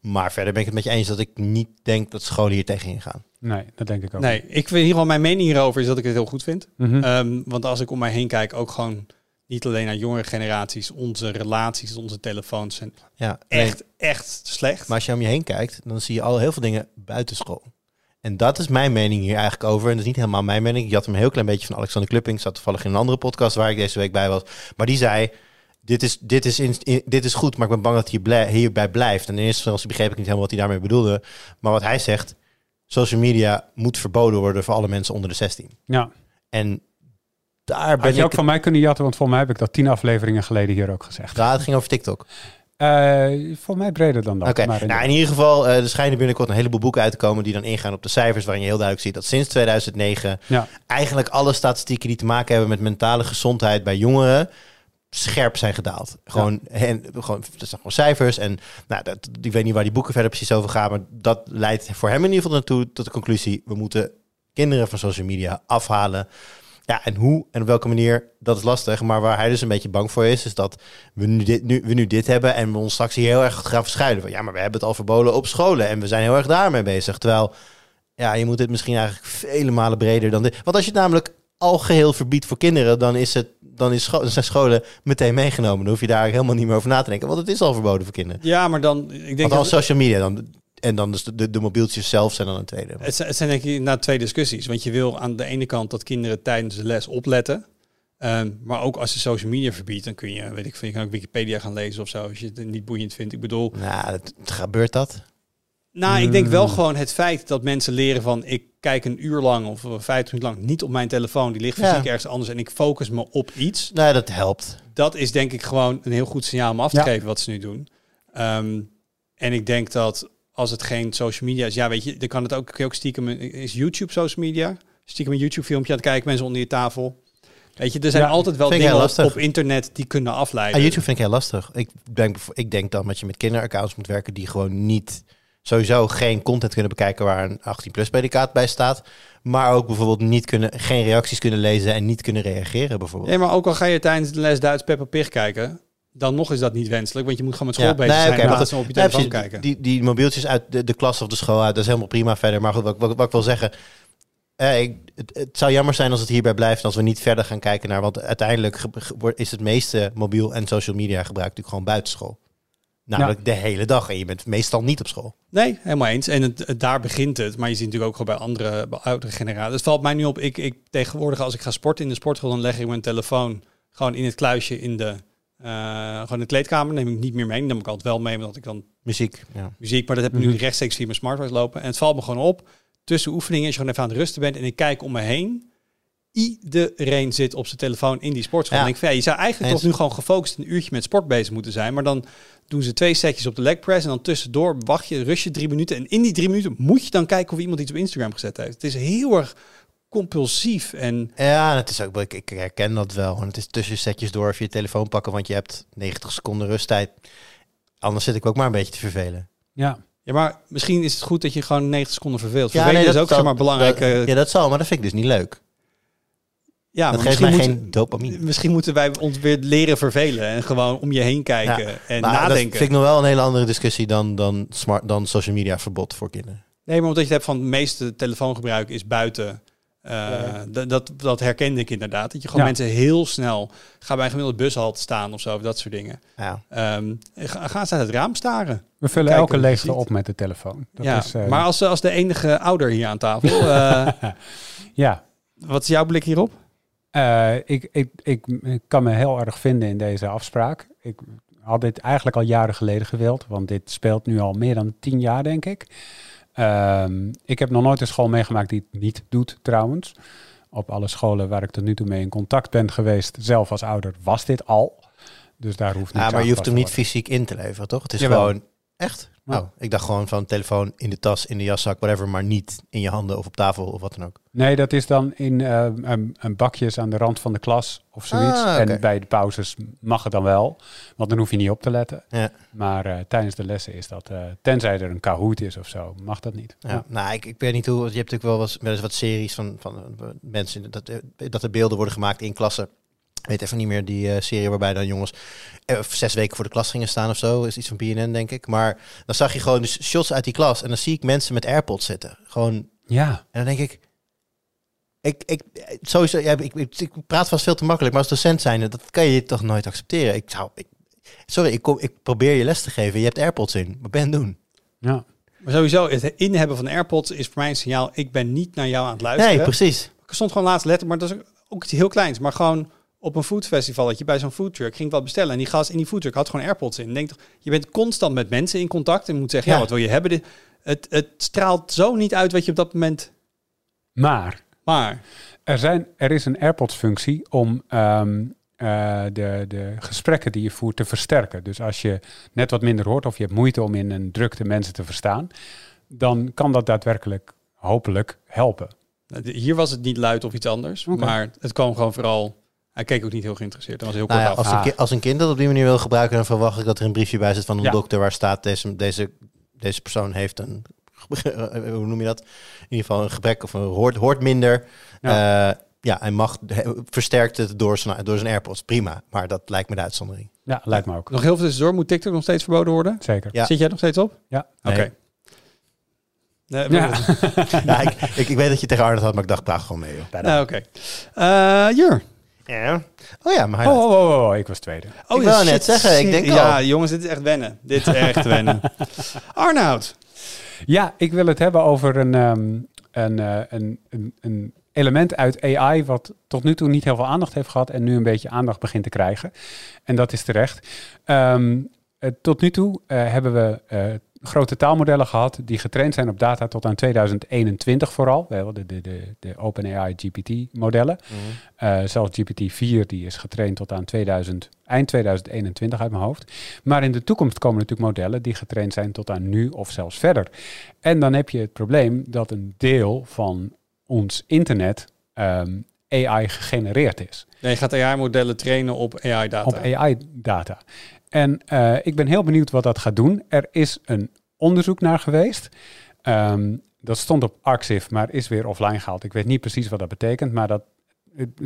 Maar verder ben ik het met je eens dat ik niet denk dat scholen hier tegenin gaan. Nee, dat denk ik ook. Nee, ik vind hier wel mijn mening hierover is dat ik het heel goed vind. Mhm. Ehm, want als ik om mij heen kijk, ook gewoon niet alleen naar jongere generaties, onze relaties, onze telefoons zijn Ja, nee, echt, echt slecht. maar als je om je heen kijkt, dan zie je al heel veel dingen buitenschool. En dat is mijn mening hier eigenlijk over. En dat is niet helemaal mijn mening. Ik had hem een heel klein beetje van Alexander Klupping. Zat toevallig in een andere podcast waar ik deze week bij was. Maar die zei, dit is, dit is, in, in- dit is goed, maar ik ben bang dat hij blij- hierbij blijft. En in eerste instantie begreep ik niet helemaal wat hij daarmee bedoelde. Maar wat hij zegt, social media moet verboden worden voor alle mensen onder de 16. Ja. En daar ben Had je ik... ook van mij kunnen jatten, want volgens mij heb ik dat tien afleveringen geleden hier ook gezegd. Ja, het ging over TikTok. Eh voor mij breder dan dat. Oké, nou in ieder geval, eh, er schijnen binnenkort een heleboel boeken uit te komen die dan ingaan op de cijfers, waarin je heel duidelijk ziet dat sinds 2009 Ja. eigenlijk alle statistieken die te maken hebben met mentale gezondheid bij jongeren scherp zijn gedaald. Gewoon, en, gewoon, dat zijn gewoon cijfers. En nou, dat, ik weet niet waar die boeken verder precies over gaan, maar dat leidt voor hem in ieder geval naartoe tot de conclusie: we moeten kinderen van social media afhalen. Ja, en hoe en op welke manier, dat is lastig. Maar waar hij dus een beetje bang voor is, is dat we nu dit, nu, we nu dit hebben en we ons straks hier heel erg gaan verschuilen. Van, ja, maar we hebben het al verboden op scholen en we zijn heel erg daarmee bezig. Terwijl, ja, je moet het misschien eigenlijk vele malen breder dan dit. Want als je het namelijk al geheel verbiedt voor kinderen, dan, is het, dan, is scho- zijn scholen meteen meegenomen. Dan hoef je daar helemaal niet meer over na te denken, want het is al verboden voor kinderen. Ja, maar dan, ik denk Want social media dan. En dan dus de, de, mobieltjes zelf zijn dan een tweede. het, zijn- het zijn denk ik na twee discussies. Want je wil aan de ene kant dat kinderen tijdens de les opletten. Ehm, maar ook als je social media verbiedt, dan kun je, weet ik veel, je kan ook Wikipedia gaan lezen of zo, als je het niet boeiend vindt. Ik bedoel, Nou, het, gebeurt dat? Nou, ik denk wel Mm. gewoon het feit dat mensen leren van, ik kijk een uur lang of eh, vijf minuten lang niet op mijn telefoon, die ligt Ja. fysiek ergens anders en ik focus me op iets. Nou, dat helpt. dat is denk ik gewoon een heel goed signaal om af te Ja. geven wat ze nu doen. Ehm, en ik denk dat als het geen social media is, ja, weet je, dan kan het ook, kun je ook stiekem, is YouTube social media? Stiekem een YouTube filmpje aan het kijken, mensen onder je tafel. Weet je, er zijn Ja, altijd wel dingen op internet die kunnen afleiden. Ah, YouTube vind ik heel lastig. Ik denk, ik denk dan dat je met kinderaccounts moet werken die gewoon niet sowieso geen content kunnen bekijken waar een 18 plus predicaat bij staat, maar ook bijvoorbeeld niet kunnen, geen reacties kunnen lezen en niet kunnen reageren bijvoorbeeld. Nee, maar ook al ga je tijdens de les Duits Peppa Pig kijken, dan nog is dat niet wenselijk, want je moet gewoon met school Ja, bezig nee, zijn in maar van op je telefoon kijken. Die, die mobieltjes uit de, de klas of de school uit, dat is helemaal prima verder. Maar goed, wat, wat, wat ik wil zeggen, eh, ik, het, het zou jammer zijn als het hierbij blijft en als we niet verder gaan kijken naar, want uiteindelijk is het meeste mobiel en social media gebruik natuurlijk gewoon buitenschool. Namelijk de hele dag en je bent meestal niet op school. Nee, helemaal eens. En het, het- daar begint het. Maar je ziet natuurlijk ook gewoon bij andere, bij oudere generaties. Het valt mij nu op. Ik, ik tegenwoordig, als ik ga sporten in de sportschool, dan leg ik mijn telefoon gewoon in het kluisje in de, eh, gewoon in de kleedkamer. Neem ik niet meer mee. Dan neem ik altijd wel mee, omdat ik dan Muziek, ja. muziek. Maar dat heb ik nu Mhm. rechtstreeks via mijn smartwatch lopen. En het valt me gewoon op. Tussen oefeningen, als je gewoon even aan het rusten bent en ik kijk om me heen. Iedereen zit op zijn telefoon in die sportschool. Ja. En ik vind, ja, je zou eigenlijk Eens. toch nu gewoon gefocust een uurtje met sport bezig moeten zijn. Maar dan doen ze twee setjes op de leg press. En dan tussendoor wacht je, rust je drie minuten. En in die drie minuten moet je dan kijken of iemand iets op Instagram gezet heeft. Het is heel erg compulsief. En Ja, het is ook, ik, ik herken dat wel. Want het is tussen setjes door even je telefoon pakken, want je hebt 90 seconden rusttijd. Anders zit ik ook maar een beetje te vervelen. Ja. ja, maar misschien is het goed dat je gewoon 90 seconden verveelt. Ja, Vervelen nee, is dat- ook zeg maar belangrijk. dat- ja, dat zal, maar dat vind ik dus niet leuk. Ja, dat maar geeft mij misschien geen moet- dopamine. Misschien moeten wij ons weer leren vervelen en gewoon om je heen kijken Ja, en Maar dat nadenken. vind ik nog wel een hele andere discussie dan, dan, smart, dan social media verbod voor kinderen. Nee, maar omdat je het hebt van het meeste telefoongebruik is buiten. eh, Ja. dat, dat herkende ik inderdaad. Dat je gewoon Ja. mensen heel snel gaan bij een gemiddelde bushalte staan of zo, of dat soort dingen. Ja. Ehm, ga, ze uit het raam staren. We vullen Kijken elke leegte op met de telefoon. Dat ja, is, eh, maar als, als de enige ouder hier aan tafel, <laughs> eh, ja, wat is jouw blik hierop? Eh, ik, ik, ik, ik kan me heel erg vinden in deze afspraak. Ik had dit eigenlijk al jaren geleden gewild, want dit speelt nu al meer dan tien jaar, denk ik. Ehm, ik heb nog nooit een school meegemaakt die het niet doet, trouwens. Op alle scholen waar ik tot nu toe mee in contact ben geweest, zelf als ouder, was dit al. Dus daar hoeft niet Ja, maar je hoeft hem niet fysiek. fysiek in te leveren, toch? Het is Jawel. gewoon echt. Oh, ik dacht gewoon van telefoon in de tas, in de jaszak, whatever, maar niet in je handen of op tafel of wat dan ook. Nee, dat is dan in eh, een, een bakjes aan de rand van de klas of zoiets. Ah. En bij de pauzes mag het dan wel, want dan hoef je niet op te letten. Ja. Maar eh, tijdens de lessen is dat, eh, tenzij er een Kahoot is of zo, mag dat niet. Ja, nou, ik, ik weet niet hoe. Je hebt natuurlijk wel eens, wel eens wat series van, van eh, mensen dat, dat er beelden worden gemaakt in klassen. Ik weet even niet meer die eh, serie waarbij dan jongens eh, zes weken voor de klas gingen staan of zo. Is iets van BNN, denk ik. Maar dan zag je gewoon dus shots uit die klas en dan zie ik mensen met AirPods zitten. Gewoon Ja, en dan denk ik, ik, ik, sowieso, ja, ik, ik, ik praat vast veel te makkelijk, maar als docent zijn, dat kan je toch nooit accepteren. Ik zou, ik, sorry, ik, kom, ik probeer je les te geven, je hebt AirPods in. Wat ben doen? ja. Maar sowieso, het inhebben van AirPods is voor mij een signaal... ik ben niet naar jou aan het luisteren. Nee, precies. Ik stond gewoon laatst letter, maar dat is ook iets heel kleins. Maar gewoon op een foodfestivalletje bij zo'n foodtruck ging wat bestellen. En die gast in die foodtruck had gewoon AirPods in. Denk toch, je bent constant met mensen in contact en moet zeggen, ja, Ja. wat wil je hebben? Dit- Het, het straalt zo niet uit wat je op dat moment... Maar Maar, er, zijn, er is een AirPods-functie om ehm, eh, de, de gesprekken die je voert te versterken. Dus als je net wat minder hoort of je hebt moeite om in een drukte mensen te verstaan, dan kan dat daadwerkelijk hopelijk helpen. hier was het niet luid of iets anders. Maar het kwam gewoon vooral... Hij keek ook niet heel geïnteresseerd. Hij was heel Nou kort ja, af. als, een Ah. ki- als een kind dat op die manier wil gebruiken, dan verwacht ik dat er een briefje bij zit van een Ja. dokter waar staat deze, deze, deze persoon heeft een, <laughs> hoe noem je dat? In ieder geval een gebrek of een, hoort, hoort minder. Ja. ja, hij mag, he- versterkt het door zijn, door zijn AirPods. Prima, maar dat lijkt me de uitzondering. Ja, lijkt me ook. Nog heel veel tussendoor. Moet TikTok nog steeds verboden worden? Zeker. Ja. Zit jij nog steeds op? Ja. Oké. Nee. Nee, Ja. Ja, <laughs> ik, ik, ik weet dat je tegen Arnold had, maar ik dacht, praat gewoon mee. Joh. Nou, Oké. Eh, Jur. Ja. Oh ja, maar Oh, oh, oh, oh, ik was tweede. Oh, Ik wou net zeggen, ik denk Ja, al. jongens, dit is echt wennen. Dit is echt wennen. <laughs> Arnoud. Ja, ik wil het hebben over een, ehm, een, eh, een, een, een element uit AI wat tot nu toe niet heel veel aandacht heeft gehad en nu een beetje aandacht begint te krijgen. En dat is terecht. Ehm, eh, tot nu toe eh, hebben we eh, grote taalmodellen gehad die getraind zijn op data tot aan 2021 vooral. We hebben de, de, de, de OpenAI GPT-modellen. Eh, zelfs GPT-4 die is getraind tot aan 2000, eind 2021 uit mijn hoofd. Maar in de toekomst komen natuurlijk modellen die getraind zijn tot aan nu of zelfs verder. En dan heb je het probleem dat een deel van ons internet ehm, AI gegenereerd is. Nee, je gaat AI-modellen trainen op AI-data. Op AI-data. En eh, ik ben heel benieuwd wat dat gaat doen. Er is een onderzoek naar geweest. Ehm, dat stond op Arxiv, maar is weer offline gehaald. Ik weet niet precies wat dat betekent, maar dat,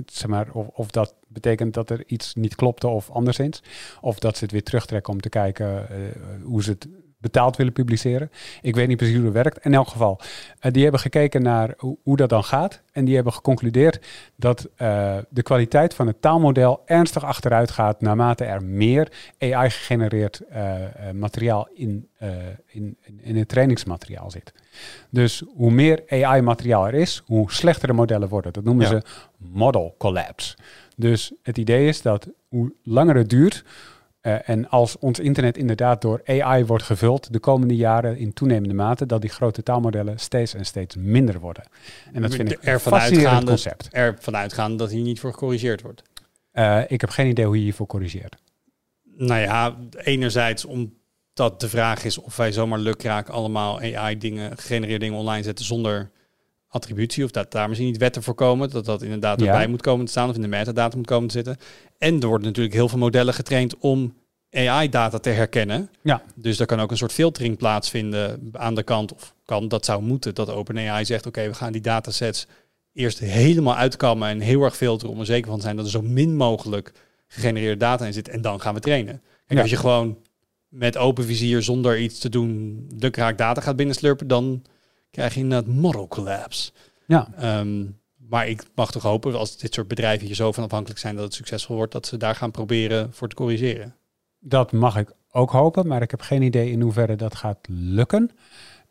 zeg maar, of, of dat betekent dat er iets niet klopte of anderszins. Of dat ze het weer terugtrekken om te kijken eh, hoe ze het betaald willen publiceren. Ik weet niet precies hoe dat werkt. In elk geval, eh, die hebben gekeken naar hoe, hoe dat dan gaat. En die hebben geconcludeerd dat eh, de kwaliteit van het taalmodel ernstig achteruit gaat naarmate er meer AI-gegenereerd eh, materiaal in, in, in, in het trainingsmateriaal zit. Dus hoe meer AI-materiaal er is, hoe slechter de modellen worden. Dat noemen Ja. ze model collapse. Dus het idee is dat hoe langer het duurt, eh, en als ons internet inderdaad door AI wordt gevuld de komende jaren in toenemende mate, dat die grote taalmodellen steeds en steeds minder worden. En dat vind ik een fascinerend concept. Ervan uitgaan dat hier niet voor gecorrigeerd wordt. Eh, ik heb geen idee hoe je hiervoor corrigeert. Nou ja, enerzijds omdat de vraag is of wij zomaar lukraak allemaal AI-dingen, gegenereerde dingen online zetten zonder attributie. Of dat daar misschien niet wetten voor komen. Dat dat inderdaad Ja. erbij moet komen te staan of in de metadata moet komen te zitten. En er worden natuurlijk heel veel modellen getraind om AI-data te herkennen. Ja. Dus er kan ook een soort filtering plaatsvinden aan de kant. Of kan, dat zou moeten, dat OpenAI zegt... oké, we gaan die datasets eerst helemaal uitkammen... en heel erg filteren om er zeker van te zijn... dat er zo min mogelijk gegenereerde data in zit. En dan gaan we trainen. Ja. als je gewoon met open vizier zonder iets te doen... lukraak data gaat binnenslurpen... dan krijg je inderdaad model collapse. Ja, Ehm, maar ik mag toch hopen, als dit soort bedrijven hier zo van afhankelijk zijn... dat het succesvol wordt, dat ze daar gaan proberen voor te corrigeren. dat mag ik ook hopen, maar ik heb geen idee in hoeverre dat gaat lukken.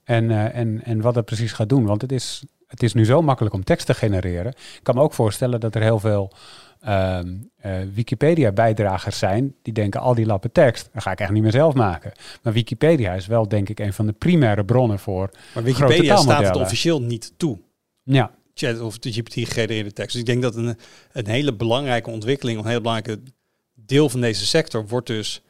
En, eh, en, en wat dat precies gaat doen. Want het is, het is nu zo makkelijk om tekst te genereren. Ik kan me ook voorstellen dat er heel veel ehm, eh, Wikipedia-bijdragers zijn die denken al die lappen tekst, dat ga ik echt niet meer zelf maken. Maar Wikipedia is wel denk ik een van de primaire bronnen voor. Maar Wikipedia staat het officieel niet toe. Ja, Chat of de GPT-gegenereerde tekst. Dus ik denk dat een, een hele belangrijke ontwikkeling, een heel belangrijke deel van deze sector, wordt dus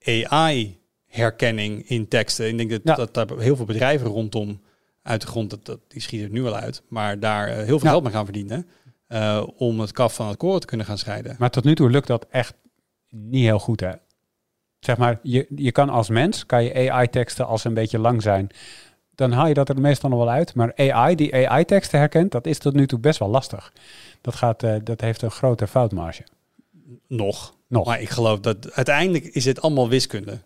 AI-herkenning in teksten. Ik denk dat, Ja. dat daar heel veel bedrijven rondom uit de grond, dat, dat, die schieten er nu al uit, maar daar eh, heel veel Ja. geld mee gaan verdienen. eh, om het kaf van het koren te kunnen gaan scheiden. maar tot nu toe lukt dat echt niet heel goed hè. Zeg maar, je, je kan als mens, kan je AI-teksten als ze een beetje lang zijn, dan haal je dat er meestal nog wel uit. Maar AI die AI-teksten herkent, dat is tot nu toe best wel lastig. Dat, gaat, eh, dat heeft een grote foutmarge. Nog. Nog. Maar ik geloof dat uiteindelijk is het allemaal wiskunde.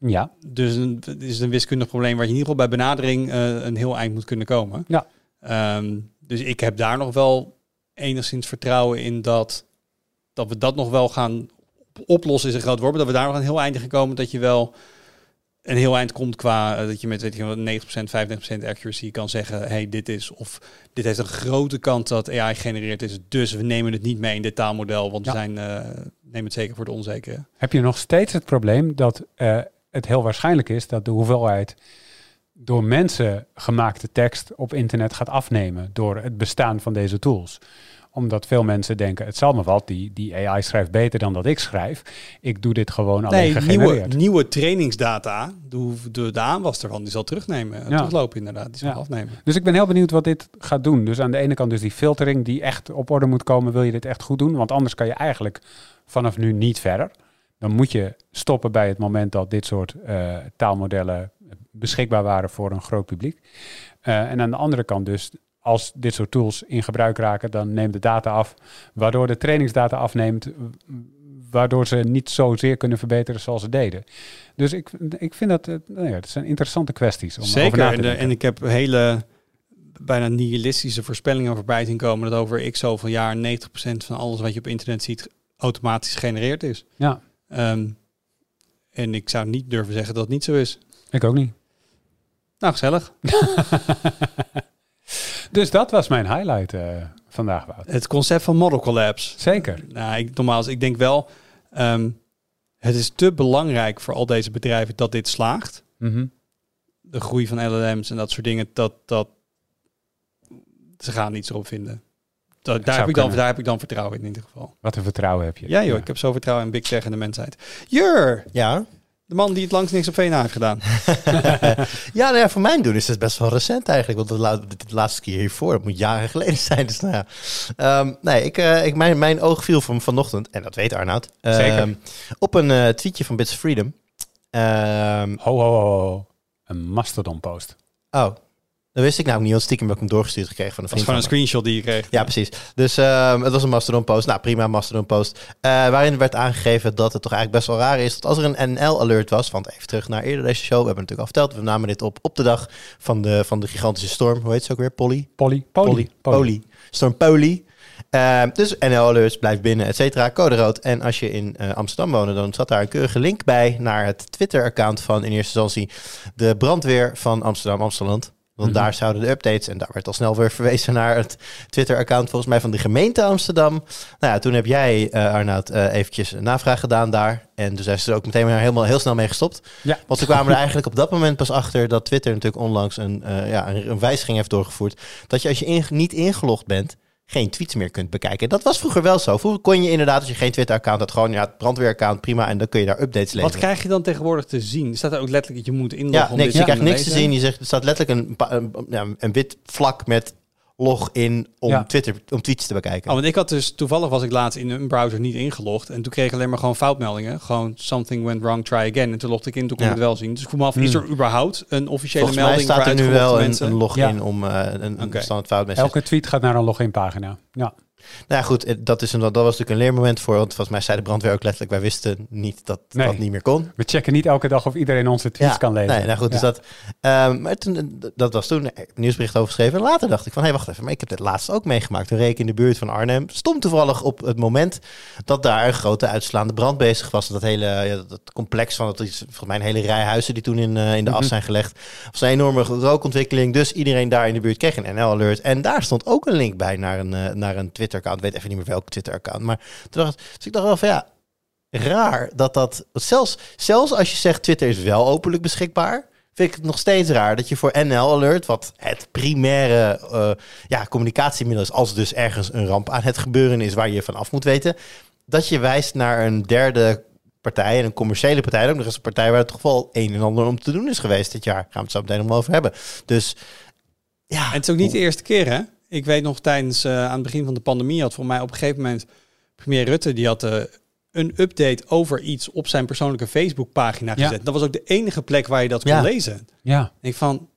Ja, Dus een, het is een wiskundig probleem waar je in ieder geval bij benadering eh, een heel eind moet kunnen komen. Ja. Ehm, dus ik heb daar nog wel enigszins vertrouwen in dat, dat we dat nog wel gaan oplossen is een groot woord, maar dat we daar nog een heel eind in gaan komen dat je wel een heel eind komt qua eh, dat je met weet je, wel, 90%, 95% accuracy kan zeggen, hey, dit is of dit heeft een grote kans dat AI gegenereerd is, dus we nemen het niet mee in dit taalmodel, want Ja. we zijn, eh nemen het zeker voor de onzekere. Heb je nog steeds het probleem dat het heel waarschijnlijk is dat de hoeveelheid door mensen gemaakte tekst op internet gaat afnemen door het bestaan van deze tools? Omdat veel mensen denken, het zal me wat, die, die AI schrijft beter dan dat ik schrijf. Ik doe dit gewoon alleen Nee, nieuwe, gegenereerd. nieuwe trainingsdata, de, de, de aanwas ervan, die zal terugnemen, Ja. teruglopen inderdaad, die zal Ja. afnemen. Dus ik ben heel benieuwd wat dit gaat doen. Dus aan de ene kant dus die filtering die echt op orde moet komen, wil je dit echt goed doen? Want anders kan je eigenlijk vanaf nu niet verder. Dan moet je stoppen bij het moment dat dit soort eh, taalmodellen beschikbaar waren voor een groot publiek. Eh, en aan de andere kant dus, als dit soort tools in gebruik raken, dan neemt de data af, waardoor de trainingsdata afneemt, waardoor ze niet zozeer kunnen verbeteren zoals ze deden. Dus ik, ik vind dat, eh, nou ja, het zijn interessante kwesties om over Zeker, na te en, de- denken. en ik heb hele bijna nihilistische voorspellingen voorbij zien komen dat over x zoveel jaar 90% van alles wat je op internet ziet automatisch gegenereerd is. Ja, Ehm, en ik zou niet durven zeggen dat het niet zo is. ik ook niet. Nou, gezellig. <laughs> Dus dat was mijn highlight eh, vandaag, Wout. Het concept van model collapse. Zeker. Nou, ik, ik denk wel, ehm, het is te belangrijk voor al deze bedrijven dat dit slaagt. Mhm. De groei van LLM's en dat soort dingen, dat, dat ze gaan niets erop vinden. Dat, daar, heb ik dan, daar heb ik dan vertrouwen in, in ieder geval. Wat een vertrouwen heb je. Ja joh, ik heb zo vertrouwen in Big Tech en de mensheid. Jur, Ja. de man die het langs niks op VNA heeft gedaan. <laughs> Ja, nou ja, voor mijn doen is het best wel recent eigenlijk. Want de, la- de, de laatste keer hiervoor, dat moet jaren <laughs> geleden zijn. Dus nou ja. Ehm, nee, ik, eh, ik, mijn, mijn oog viel van vanochtend, en dat weet Arnoud, ehm, Zeker. op een eh, tweetje van Bits of Freedom. Ehm, Ho, ho, ho, ho. Een Mastodon post. oh, dat wist ik nou ook niet, want stiekem heb ik hem doorgestuurd gekregen van een Dat was vriend gewoon een screenshot die je kreeg. Ja, precies. Dus ehm, het was een Mastodon post. Nou, prima Mastodon post. Eh, waarin werd aangegeven dat het toch eigenlijk best wel raar is dat als er een NL-alert was, want even terug naar eerder deze show, we hebben het natuurlijk al verteld, we namen dit op op de dag van de, van de gigantische storm. Hoe heet ze ook weer? Polly? Polly. Polly. Polly. Storm Polly. Ehm, dus NL-alerts, blijf binnen, et cetera. Code rood. En als je in eh, Amsterdam woonde, dan zat daar een keurige link bij naar het Twitter-account van in eerste instantie de brandweer van Amsterdam, Amsterdam. Want Mhm. daar zouden de updates, en daar werd al snel weer verwezen naar het Twitter-account volgens mij van de gemeente Amsterdam. Nou ja, toen heb jij, eh Arnoud, eh, eventjes een navraag gedaan daar. En toen zijn ze er ook meteen weer helemaal heel snel mee gestopt. Ja. Want ze kwamen er eigenlijk op dat moment pas achter dat Twitter natuurlijk onlangs een, eh, ja, een, een wijziging heeft doorgevoerd. Dat je als je in- niet ingelogd bent, geen tweets meer kunt bekijken. Dat was vroeger wel zo. Vroeger kon je inderdaad, als je geen Twitter-account had, gewoon ja, het brandweeraccount, prima. En dan kun je daar updates lezen. Wat krijg je dan tegenwoordig te zien? Staat er ook letterlijk dat je moet inloggen? Ja, om niks. dit Je krijgt niks te zien. Je zegt, er staat letterlijk een, een wit vlak met login om Ja. Twitter, om tweets te bekijken. Oh, want ik had dus, toevallig was ik laatst in een browser niet ingelogd. En toen kreeg ik alleen maar gewoon foutmeldingen. Gewoon something went wrong, try again. En toen logde ik in, toen kon Ja. ik het wel zien. Dus ik vroeg me af, Hmm. is er überhaupt een officiële Volgens mij melding staat er nu wel een, mensen? een login Ja. om eh, een, een Oké. standaard foutmessage. Elke tweet gaat naar een loginpagina. Ja. Nou ja, goed, eh, dat, is een, dat was natuurlijk een leermoment voor. Want volgens mij zei de brandweer ook letterlijk, wij wisten niet dat Nee. dat niet meer kon. We checken niet elke dag of iedereen onze tweets kan lezen. Nee, nou goed, dus dat, ehm, maar toen, eh, dat was toen een nieuwsbericht over geschreven. En later dacht ik van, hé, wacht even, maar ik heb dit laatst ook meegemaakt. Toen reed ik in de buurt van Arnhem. Stond toevallig op het moment dat daar een grote uitslaande brand bezig was. Dat hele ja, dat, complex van, dat is volgens mij een hele rij huizen die toen in, eh, in de as Mhm. zijn gelegd. Het was een enorme rookontwikkeling. Dus iedereen daar in de buurt kreeg een NL-alert. En daar stond ook een link bij naar een, eh, naar een Twitter-account. Weet even niet meer welke Twitter-account. Maar toen dacht, dus ik dacht wel van ja, raar dat dat... Zelfs, zelfs als je zegt Twitter is wel openlijk beschikbaar... vind ik het nog steeds raar dat je voor NL Alert... wat het primaire eh, ja, communicatiemiddel is... als dus ergens een ramp aan het gebeuren is... waar je van af moet weten... dat je wijst naar een derde partij... en een commerciële partij... ook nog eens een partij waar het toch wel een en ander om te doen is geweest dit jaar. Gaan we het zo meteen nog over hebben. Dus ja... En het is ook niet de eerste keer, hè? Ik weet nog tijdens, eh, aan het begin van de pandemie had voor mij op een gegeven moment premier Rutte, die had eh, een update over iets op zijn persoonlijke Facebookpagina Ja. gezet. Dat was ook de enige plek waar je dat kon Ja. lezen. Ja. Ik van,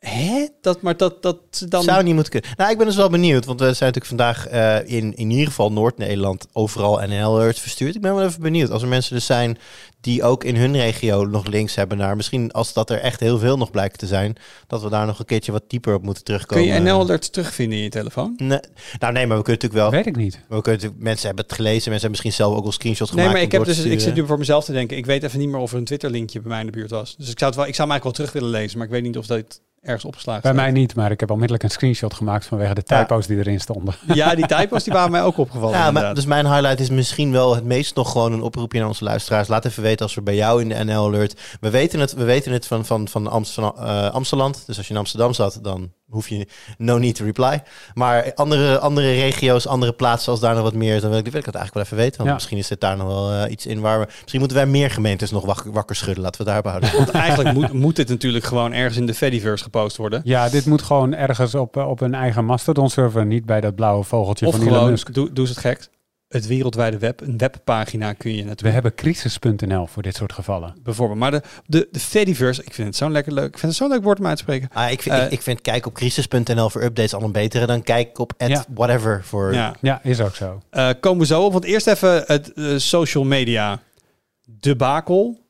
Hè? Dat, maar dat, dat ze dan... Zou niet moeten kunnen. Nou, ik ben dus wel benieuwd, want we zijn natuurlijk vandaag eh, in, in ieder geval Noord-Nederland overal NL-alerts verstuurd. Ik ben wel even benieuwd. Als er mensen dus zijn die ook in hun regio nog links hebben naar, misschien als dat er echt heel veel nog blijkt te zijn, dat we daar nog een keertje wat dieper op moeten terugkomen. Kun je NL-alerts terugvinden in je telefoon? Nee. Nou nee, maar we kunnen natuurlijk wel. Weet ik niet. We kunnen natuurlijk, mensen hebben het gelezen, mensen hebben misschien zelf ook al screenshots Nee, gemaakt. maar ik, heb dus, ik zit nu voor mezelf te denken. Ik weet even niet meer of er een Twitter-linkje bij mij in de buurt was. Dus ik zou, het wel, ik zou hem eigenlijk wel terug willen lezen, maar ik weet niet of dat ergens opgeslagen Bij staat. mij niet, maar ik heb onmiddellijk een screenshot gemaakt vanwege de Ja. typo's die erin stonden. <laughs> Ja, die typo's die waren mij ook opgevallen. Ja, maar, dus mijn highlight is misschien wel het meest nog gewoon een oproepje naar onze luisteraars. Laat even weten als we bij jou in de NL alert. We weten het, we weten het van, van, van Amst- van, eh, Amsterdam. Dus als je in Amsterdam zat, dan hoef je no need to reply. Maar andere, andere regio's, andere plaatsen, als daar nog wat meer is, dan wil ik, wil ik het eigenlijk wel even weten. Want Ja. misschien is dit daar nog wel eh, iets in waar we. Misschien moeten wij meer gemeentes nog wakker, wakker schudden. Laten we het daarop houden. <laughs> Want eigenlijk moet, moet dit natuurlijk gewoon ergens in de Fediverse gepost worden. Ja, dit moet gewoon ergens op, eh, op een eigen Mastodon-server, niet bij dat blauwe vogeltje Of van Elon gewoon, Musk. doe, doe eens het gek. Het wereldwijde web, een webpagina kun je We natuurlijk hebben crisis.nl voor dit soort gevallen. bijvoorbeeld. Maar de, de, de Fediverse, ik vind het zo'n lekker leuk. Ik vind het zo'n leuk woord om uit te spreken. Ah, ik, vind, Eh, ik, ik vind kijk op crisis.nl voor updates al een betere dan kijk op at Ja. whatever voor. Ja. Ja, is ook zo. Eh, komen we zo op. Want eerst even het eh, social media debakel.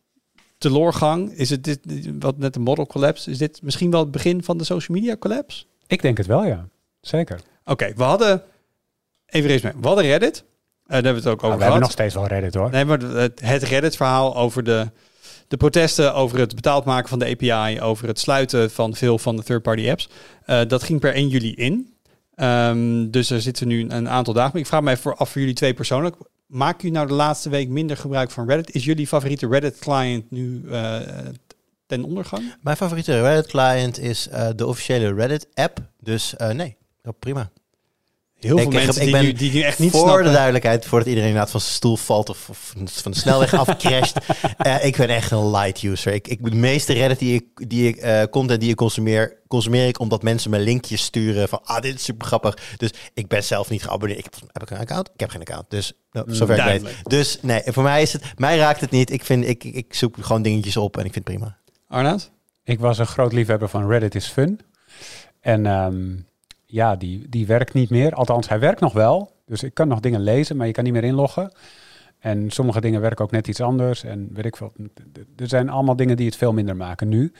Teloorgang. Is het dit, wat net een model collapse? Is dit misschien wel het begin van de social media collapse? Ik denk het wel, ja. Zeker. Oké, we hadden... Even eens mee. We hadden Reddit. Eh, daar hebben we het ook Nou, over we gehad. hebben nog steeds wel Reddit hoor. Nee, maar het, het Reddit-verhaal over de, de protesten, over het betaald maken van de API, over het sluiten van veel van de third-party apps. eh, dat ging per 1 juli in. Ehm, dus er zitten nu een aantal dagen. Maar ik vraag me even af voor jullie twee persoonlijk. Maak u nou de laatste week minder gebruik van Reddit? Is jullie favoriete Reddit-client nu eh, ten ondergang? Mijn favoriete Reddit client is eh, de officiële Reddit app. Dus eh, nee, oh, prima. Heel Ik- veel mensen ik die, nu, die nu echt niet Voor snappen. de duidelijkheid, voordat iedereen inderdaad van zijn stoel valt of, of van de snelweg <laughs> afcrasht. Eh, ik ben echt een light user. Ik, ik, de meeste Reddit die ik, die ik eh, content die ik consumeer, consumeer ik omdat mensen me linkjes sturen van ah, dit is super grappig. Dus ik ben zelf niet geabonneerd. Ik heb, heb ik een account? Ik heb geen account. Dus nou, zover ik weet. Duidelijk. Dus nee, voor mij is het, mij raakt het niet. Ik vind, ik, ik, zoek gewoon dingetjes op en ik vind het prima. Arnaud? Ik was een groot liefhebber van Reddit is Fun. En ehm, ja, die, die werkt niet meer. Althans, hij werkt nog wel. Dus ik kan nog dingen lezen, maar je kan niet meer inloggen. En sommige dingen werken ook net iets anders. En weet ik veel. Er zijn allemaal dingen die het veel minder maken nu.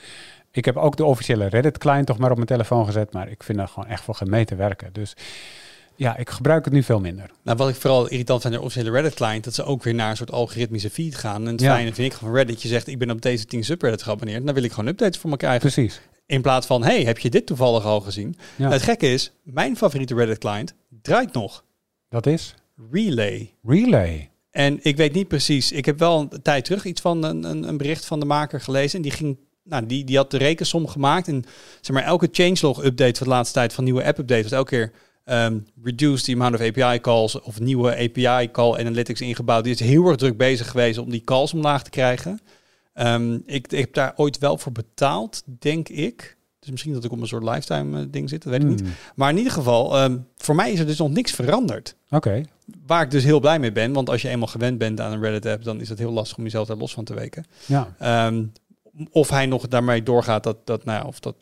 Ik heb ook de officiële Reddit-client toch maar op mijn telefoon gezet. Maar ik vind er gewoon echt voor te werken. Dus ja, ik gebruik het nu veel minder. Nou, wat ik vooral irritant vind aan de officiële Reddit-client, dat ze ook weer naar een soort algoritmische feed gaan. En het Ja. fijne vind ik van Reddit, je zegt, ik ben op deze 10 subreddits geabonneerd, dan wil ik gewoon updates voor me krijgen. Precies. In plaats van, hey, heb je dit toevallig al gezien? Ja, Het gekke is, mijn favoriete Reddit-client draait nog. dat is Relay. Relay. En ik weet niet precies, ik heb wel een tijd terug iets van een, een, een bericht van de maker gelezen. En die, ging, nou, die, die had de rekensom gemaakt. En zeg maar, elke changelog-update van de laatste tijd, van nieuwe app-updates, was elke keer ehm, reduce the amount of API calls of nieuwe API call analytics ingebouwd. Die is heel erg druk bezig geweest om die calls omlaag te krijgen. Ehm, ik, ik heb daar ooit wel voor betaald, denk ik. Dus misschien dat ik op een soort lifetime eh, ding zit, dat weet ik niet. Hmm, Maar in ieder geval, ehm, voor mij is er dus nog niks veranderd. Oké. Waar ik dus heel blij mee ben, want als je eenmaal gewend bent aan een Reddit-app, dan is het heel lastig om jezelf daar los van te weken. Ja. Ehm, of hij nog daarmee doorgaat, dat, dat, nou ja, of dat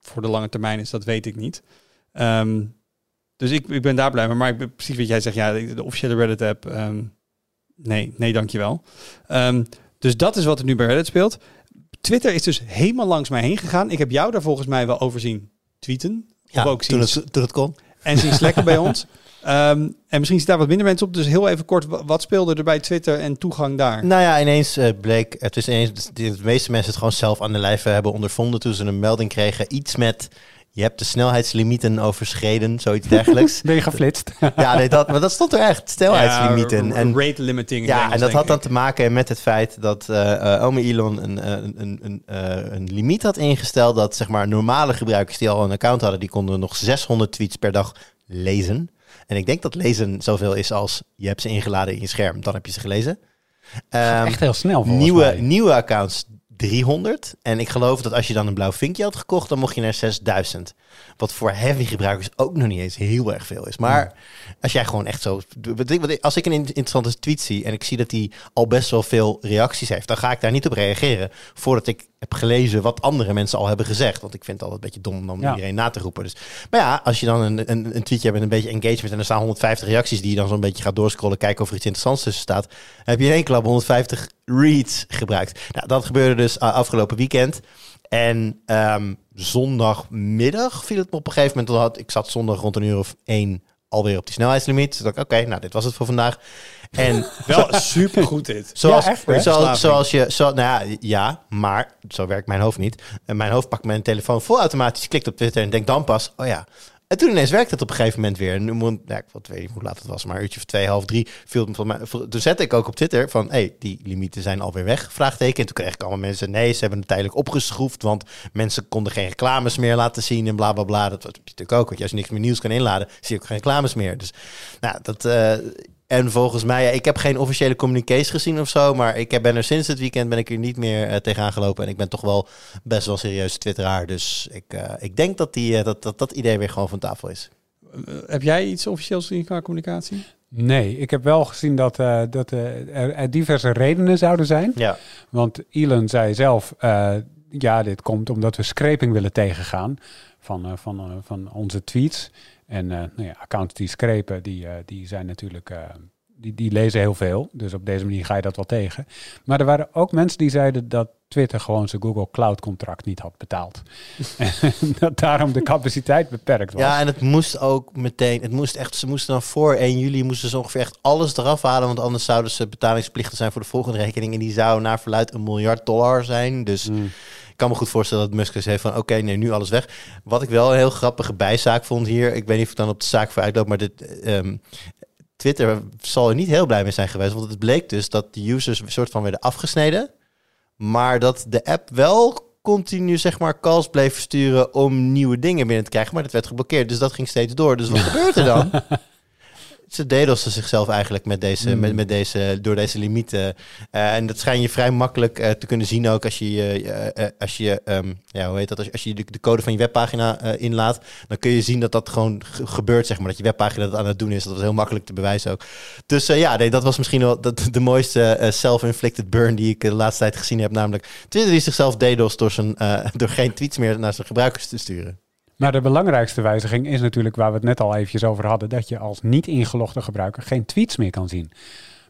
voor de lange termijn is, dat weet ik niet. Dus ik, ik ben daar blij mee. Maar ik ben precies wat jij zegt, ja, de, officiële Reddit-app, nee, nee, dankjewel. Um, dus dat is wat er nu bij Reddit speelt. Twitter is dus helemaal langs mij heen gegaan. Ik heb jou daar volgens mij wel over zien tweeten. Ja, of ook zien toen, het, toen het kon. en zien slekken bij <laughs> ons. Ehm, en misschien zit daar wat minder mensen op. Dus heel even kort, wa- wat speelde er bij Twitter en toegang daar? Nou ja, ineens eh, bleek, het is ineens, de, de meeste mensen het gewoon zelf aan de lijf hebben ondervonden toen ze een melding kregen. Iets met, je hebt de snelheidslimieten overschreden, zoiets dergelijks. <laughs> Ben je geflitst? ja, nee, dat, maar dat stond er echt, snelheidslimieten. Ja, en rate limiting. in ja, Engels, en dat had dan te maken met het feit dat eh, ome Elon een, eh, een, een, een, een limiet had ingesteld dat zeg maar normale gebruikers die al een account hadden, die konden nog 600 tweets per dag lezen. En ik denk dat lezen zoveel is als je hebt ze ingeladen in je scherm, dan heb je ze gelezen. Ehm, Echt heel snel volgens nieuwe, mij. nieuwe accounts 300. En ik geloof dat als je dan een blauw vinkje had gekocht, dan mocht je naar 6000. Wat voor heavy gebruikers ook nog niet eens heel erg veel is. Maar als jij gewoon echt zo... Als ik een in- interessante tweet zie en ik zie dat hij al best wel veel reacties heeft, dan ga ik daar niet op reageren voordat ik heb gelezen wat andere mensen al hebben gezegd. Want ik vind het altijd een beetje dom om Ja. iedereen na te roepen. Dus, maar ja, als je dan een, een, een tweetje hebt met een beetje engagement en er staan 150 reacties die je dan zo'n beetje gaat doorscrollen, kijken of er iets interessants tussen staat, heb je in één klap 150 reads gebruikt. Nou, dat gebeurde dus uh, afgelopen weekend. En ehm, zondagmiddag viel het me op een gegeven moment. Had, ik zat zondag rond een uur of één alweer op die snelheidslimiet. Dus dacht ik, oké, nou, dit was het voor vandaag. En <laughs> Wel super goed dit. <laughs> Zoals, Ja, echt, hè? zoals, je, zo, nou ja, ja, maar zo werkt mijn hoofd niet. En mijn hoofd pakt mijn telefoon vol automatisch, klikt op Twitter en denkt dan pas, oh ja. En toen ineens werkte het op een gegeven moment weer. En nu moet, ja, ik weet niet hoe laat het was, maar een uurtje of twee, half drie viel het me van mij. Toen zette ik ook op Twitter van, hé, hey, die limieten zijn alweer weg, vraagteken. En toen kreeg ik allemaal mensen, nee, ze hebben het tijdelijk opgeschroefd, want mensen konden geen reclames meer laten zien en bla bla bla. Dat was natuurlijk ook, want als je niks meer nieuws kan inladen, zie je ook geen reclames meer. Dus, nou, dat... eh, en volgens mij, ja, ik heb geen officiële communicaties gezien of zo, maar ik heb- ben er sinds het weekend ben ik er niet meer eh, tegenaan gelopen. En ik ben toch wel best wel serieus twitteraar. Dus ik, eh, ik denk dat, die, eh, dat, dat dat idee weer gewoon van tafel is. Heb jij iets officieels gezien qua communicatie? Nee, ik heb wel gezien dat, eh, dat er, er diverse redenen zouden zijn. Ja, Want Elon zei zelf, eh, ja, dit komt omdat we scraping willen tegengaan van, eh, van, van onze tweets. En eh, nou ja, accounts die scrapen, die, eh, die zijn natuurlijk, eh, die, die lezen heel veel. Dus op deze manier ga je dat wel tegen. Maar er waren ook mensen die zeiden dat Twitter gewoon zijn Google Cloud contract niet had betaald. <laughs> en dat daarom de capaciteit beperkt was. ja, en het moest ook meteen, het moest echt, ze moesten dan voor 1 juli moesten ze ongeveer echt alles eraf halen, want anders zouden ze betalingsplichtig zijn voor de volgende rekening. En die zou naar verluid een miljard dollar zijn. Dus Mm. Ik kan me goed voorstellen dat Musk heeft van... oké, nee, nu alles weg. Wat ik wel een heel grappige bijzaak vond hier... ik weet niet of ik dan op de zaak voor uitloop... maar dit, ehm, Twitter zal er niet heel blij mee zijn geweest... want het bleek dus dat de users een soort van werden afgesneden... maar dat de app wel continu zeg maar calls bleef versturen... om nieuwe dingen binnen te krijgen... maar dat werd geblokkeerd, dus dat ging steeds door. Dus wat <laughs> gebeurt er dan? Ze dedelsten zichzelf eigenlijk met deze, Mm. met, met deze, door deze limieten. Eh, en dat schijn je vrij makkelijk eh, te kunnen zien ook als je, eh, als je ehm, ja, hoe heet dat? Als, als je de, de code van je webpagina inlaat, dan kun je zien dat dat gewoon ge- gebeurt, zeg maar. Dat je webpagina dat aan het doen is. Dat was heel makkelijk te bewijzen ook. Dus ja, nee, dat was misschien wel dat, de mooiste self-inflicted burn die ik de laatste tijd gezien heb. Namelijk Twitter die zichzelf dedos door, zijn, door geen tweets meer naar zijn gebruikers te sturen. Maar de belangrijkste wijziging is natuurlijk waar we het net al eventjes over hadden, dat je als niet ingelogde gebruiker geen tweets meer kan zien.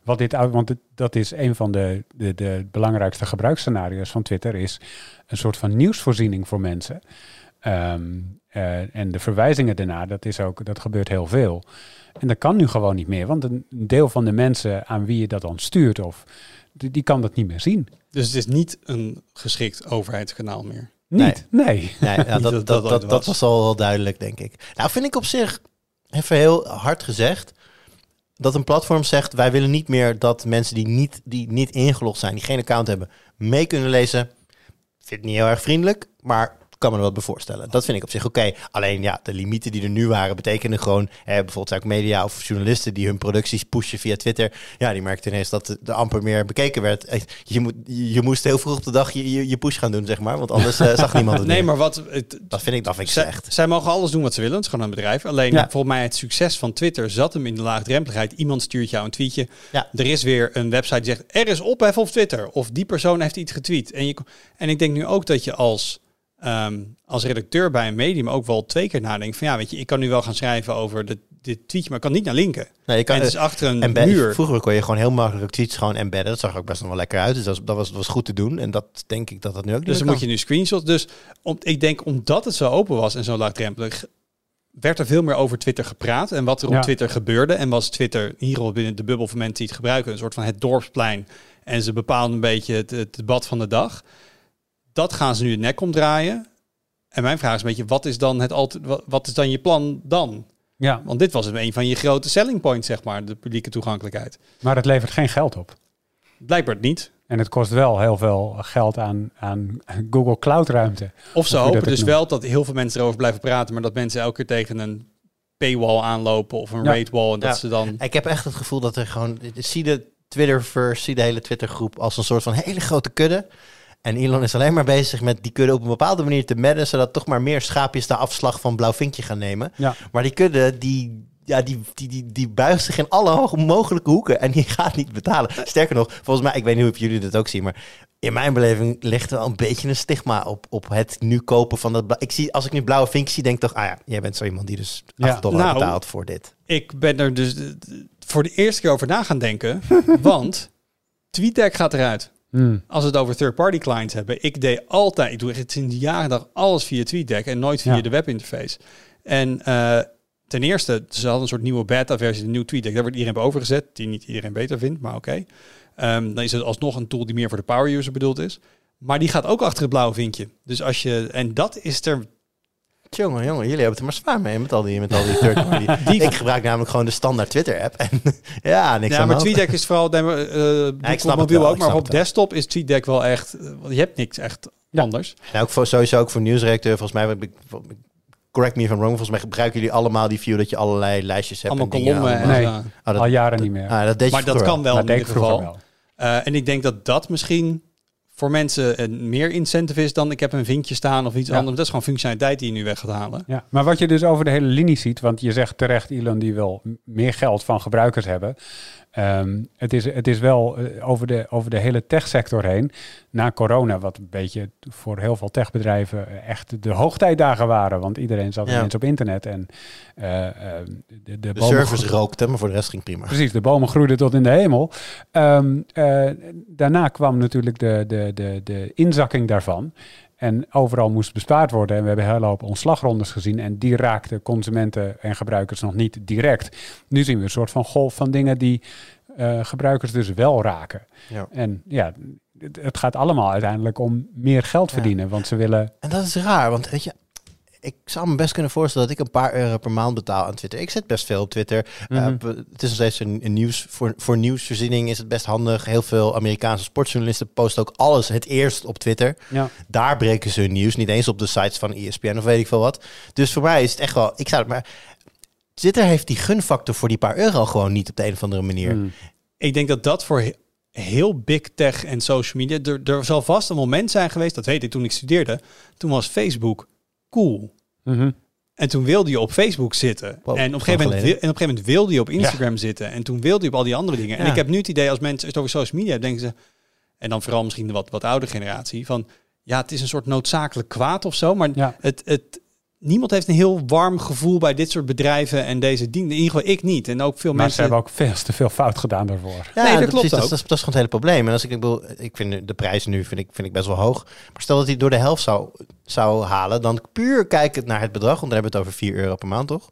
Wat dit, want dat is een van de, de, de belangrijkste gebruiksscenario's van Twitter, is een soort van nieuwsvoorziening voor mensen. Ehm, eh, en de verwijzingen daarna, dat, is ook, dat gebeurt heel veel. En dat kan nu gewoon niet meer, want een deel van de mensen aan wie je dat dan stuurt, of, die, die kan dat niet meer zien. Dus het is niet een geschikt overheidskanaal meer. Niet, nee. Nee, <laughs> Niet dat, dat dat, dat was al wel duidelijk, denk ik. Nou, vind ik op zich, even heel hard gezegd, dat een platform zegt: wij willen niet meer dat mensen die niet, die niet ingelogd zijn, die geen account hebben, mee kunnen lezen. Vind ik niet heel erg vriendelijk, maar kan me er wat bij voorstellen. Dat vind ik op zich oké. Alleen ja, de limieten die er nu waren, betekenen gewoon, hè, bijvoorbeeld ook media of journalisten die hun producties pushen via Twitter. Ja, die merkten ineens dat er amper meer bekeken werd. Je, moet, je moest heel vroeg op de dag je, je, je push gaan doen, zeg maar, want anders eh, <laughs> zag niemand het Nee, meer. maar wat... Het, Dat vind ik, dat vind ik zij, slecht. zij mogen alles doen wat ze willen. Het is gewoon een bedrijf. Alleen Ja. volgens mij het succes van Twitter zat hem in de laagdrempeligheid. Iemand stuurt jou een tweetje. Ja. Er is weer een website die zegt er is ophef op Twitter. Of die persoon heeft iets getweet. En, je, en ik denk nu ook dat je als, ehm, als redacteur bij een medium ook wel twee keer nadenkt. Van ja, weet je, ik kan nu wel gaan schrijven over de, dit tweetje, maar ik kan niet naar linken. Nee, je kan, en het is achter een embed- muur. Vroeger kon je gewoon heel makkelijk tweets gewoon embedden. Dat zag er ook best nog wel lekker uit. Dus dat was, dat was, goed te doen. En dat denk ik dat dat nu ook niet Dus dan moet je nu screenshots. Dus om, ik denk omdat het zo open was en zo laagdrempelig, werd er veel meer over Twitter gepraat en wat er op. Twitter gebeurde. En was Twitter hier binnen de bubbel van mensen die het gebruiken, een soort van het dorpsplein. En ze bepaalden een beetje het, het debat van de dag. Dat gaan ze nu de nek omdraaien. En mijn vraag is een beetje, wat is dan, het alter, wat, is dan je plan dan? Ja, Want dit was een van je grote selling points, zeg maar, de publieke toegankelijkheid. maar het levert geen geld op. Blijkbaar niet. En het kost wel heel veel geld aan, aan Google Cloud ruimte. Of ze hopen dus noemt. wel dat heel veel mensen erover blijven praten, maar dat mensen elke keer tegen een paywall aanlopen of een Ja. rate wall en dat Ja. ze dan... Ik heb echt het gevoel dat er gewoon... Zie de Twitterverse, zie de hele Twittergroep als een soort van hele grote kudde. En Elon is alleen maar bezig met die kudde op een bepaalde manier te madden, zodat toch maar meer schaapjes de afslag van blauw vinkje gaan nemen. Ja. Maar die kudde, die, ja, die, die, die, die buigt zich in alle mogelijke hoeken en die <laughs> gaat niet betalen. Sterker nog, volgens mij, ik weet niet hoe jullie dat ook zien, maar in mijn beleving ligt er wel een beetje een stigma op, op het nu kopen van dat. Ik zie, als ik nu blauwe vinkjes zie, denk ik toch, ah ja, jij bent zo iemand die dus 8 Ja, dollar nou, betaalt voor dit. Ik ben er dus eh, voor de eerste keer over na gaan denken. <laughs> want TweetDeck gaat eruit. Hmm. Als we het over third-party clients hebben. Ik deed altijd, ik doe echt sinds jaren dag alles via TweetDeck en nooit via Ja. de webinterface. En eh, ten eerste, ze hadden een soort nieuwe beta-versie, de nieuwe TweetDeck. Daar wordt iedereen op overgezet, die niet iedereen beter vindt, maar oké. Ehm, dan is het alsnog een tool die meer voor de power user bedoeld is. Maar die gaat ook achter het blauwe vinkje. Dus als je, en dat is er Jongen, jongen, jullie hebben het er maar zwaar mee met al die, met al die third party. <laughs> Die- ik gebruik namelijk gewoon de standaard Twitter-app. En <laughs> ja, niks Ja, aan maar. TweetDeck is vooral, uh, ik snap op mobiel wel, ook, maar op desktop is TweetDeck wel echt, eh, want je hebt niks echt Ja. anders. En ook voor, sowieso ook voor nieuwsredacteur, volgens mij, correct me if I'm wrong, volgens mij gebruiken jullie allemaal die view dat je allerlei lijstjes hebt. Allemaal en dingen kolommen. Allemaal. Nee. Oh, dat- Al jaren niet meer. ah, dat deed je Maar dat kan wel dat in ieder geval. wel. Eh, en ik denk dat dat misschien voor mensen een meer incentive is dan ik heb een vinkje staan of iets Ja. anders. Dat is gewoon functionaliteit die je nu weg gaat halen. Ja, maar wat je dus over de hele linie ziet, want je zegt terecht, Elon, die wil meer geld van gebruikers hebben. Ehm, het, is, het is wel eh, over, de, over de hele techsector heen, na corona, wat een beetje voor heel veel techbedrijven eh, echt de hoogtijdagen waren. Want iedereen zat Ja. ineens op internet en eh, de, de, De service rookte, maar voor de rest ging prima. Precies, de bomen groeiden tot in de hemel. Ehm, eh, daarna kwam natuurlijk de, de, de, de inzakking daarvan. En overal moest bespaard worden. En we hebben hele hoop ontslagrondes gezien. En die raakten consumenten en gebruikers nog niet direct. Nu zien we een soort van golf van dingen die eh, gebruikers dus wel raken. Ja. En ja, het, gaat allemaal uiteindelijk om meer geld Ja. verdienen. Want ze willen... En dat is raar, want weet je, ik zou me best kunnen voorstellen dat ik een paar euro per maand betaal aan Twitter. Ik zit best veel op Twitter. Mhm. Eh, we- het is nog steeds een, een nieuws, voor, voor nieuwsvoorziening is het best handig. Heel veel Amerikaanse sportjournalisten posten ook alles het eerst op Twitter. Ja, Daar breken ze hun nieuws, niet eens op de sites van ESPN of weet ik veel wat. Dus voor mij is het echt wel, ik zou het maar... Twitter heeft die gunfactor voor die paar euro gewoon niet op de een of andere manier. mm, Ik denk dat dat voor he- heel big tech en social media... Er, er zal vast een moment zijn geweest, dat weet ik toen ik studeerde. Toen was Facebook cool. mhm. En toen wilde je op Facebook zitten. Wow, en, op een gegeven moment, en op een gegeven moment wilde je op Instagram zitten. En toen wilde je op al die andere dingen. En ik heb nu het idee als mensen het over social media hebben, denken ze... En dan vooral misschien de wat, wat oudere generatie. Van ja, het is een soort noodzakelijk kwaad of zo. Maar Ja. het, het, niemand heeft een heel warm gevoel bij dit soort bedrijven en deze dingen. In ieder geval ik niet. En ook veel Maar mensen... ze hebben ook veel te veel fout gedaan daarvoor. Ja, Nee, dat dat, klopt precies, dat, ook. dat, is, dat is gewoon het hele probleem. En als ik, ik bedoel, ik vind de prijs nu vind ik, vind ik best wel hoog. Maar stel dat hij door de helft zou, zou halen, dan puur kijkend naar het bedrag, want dan hebben we het over 4 euro per maand, toch?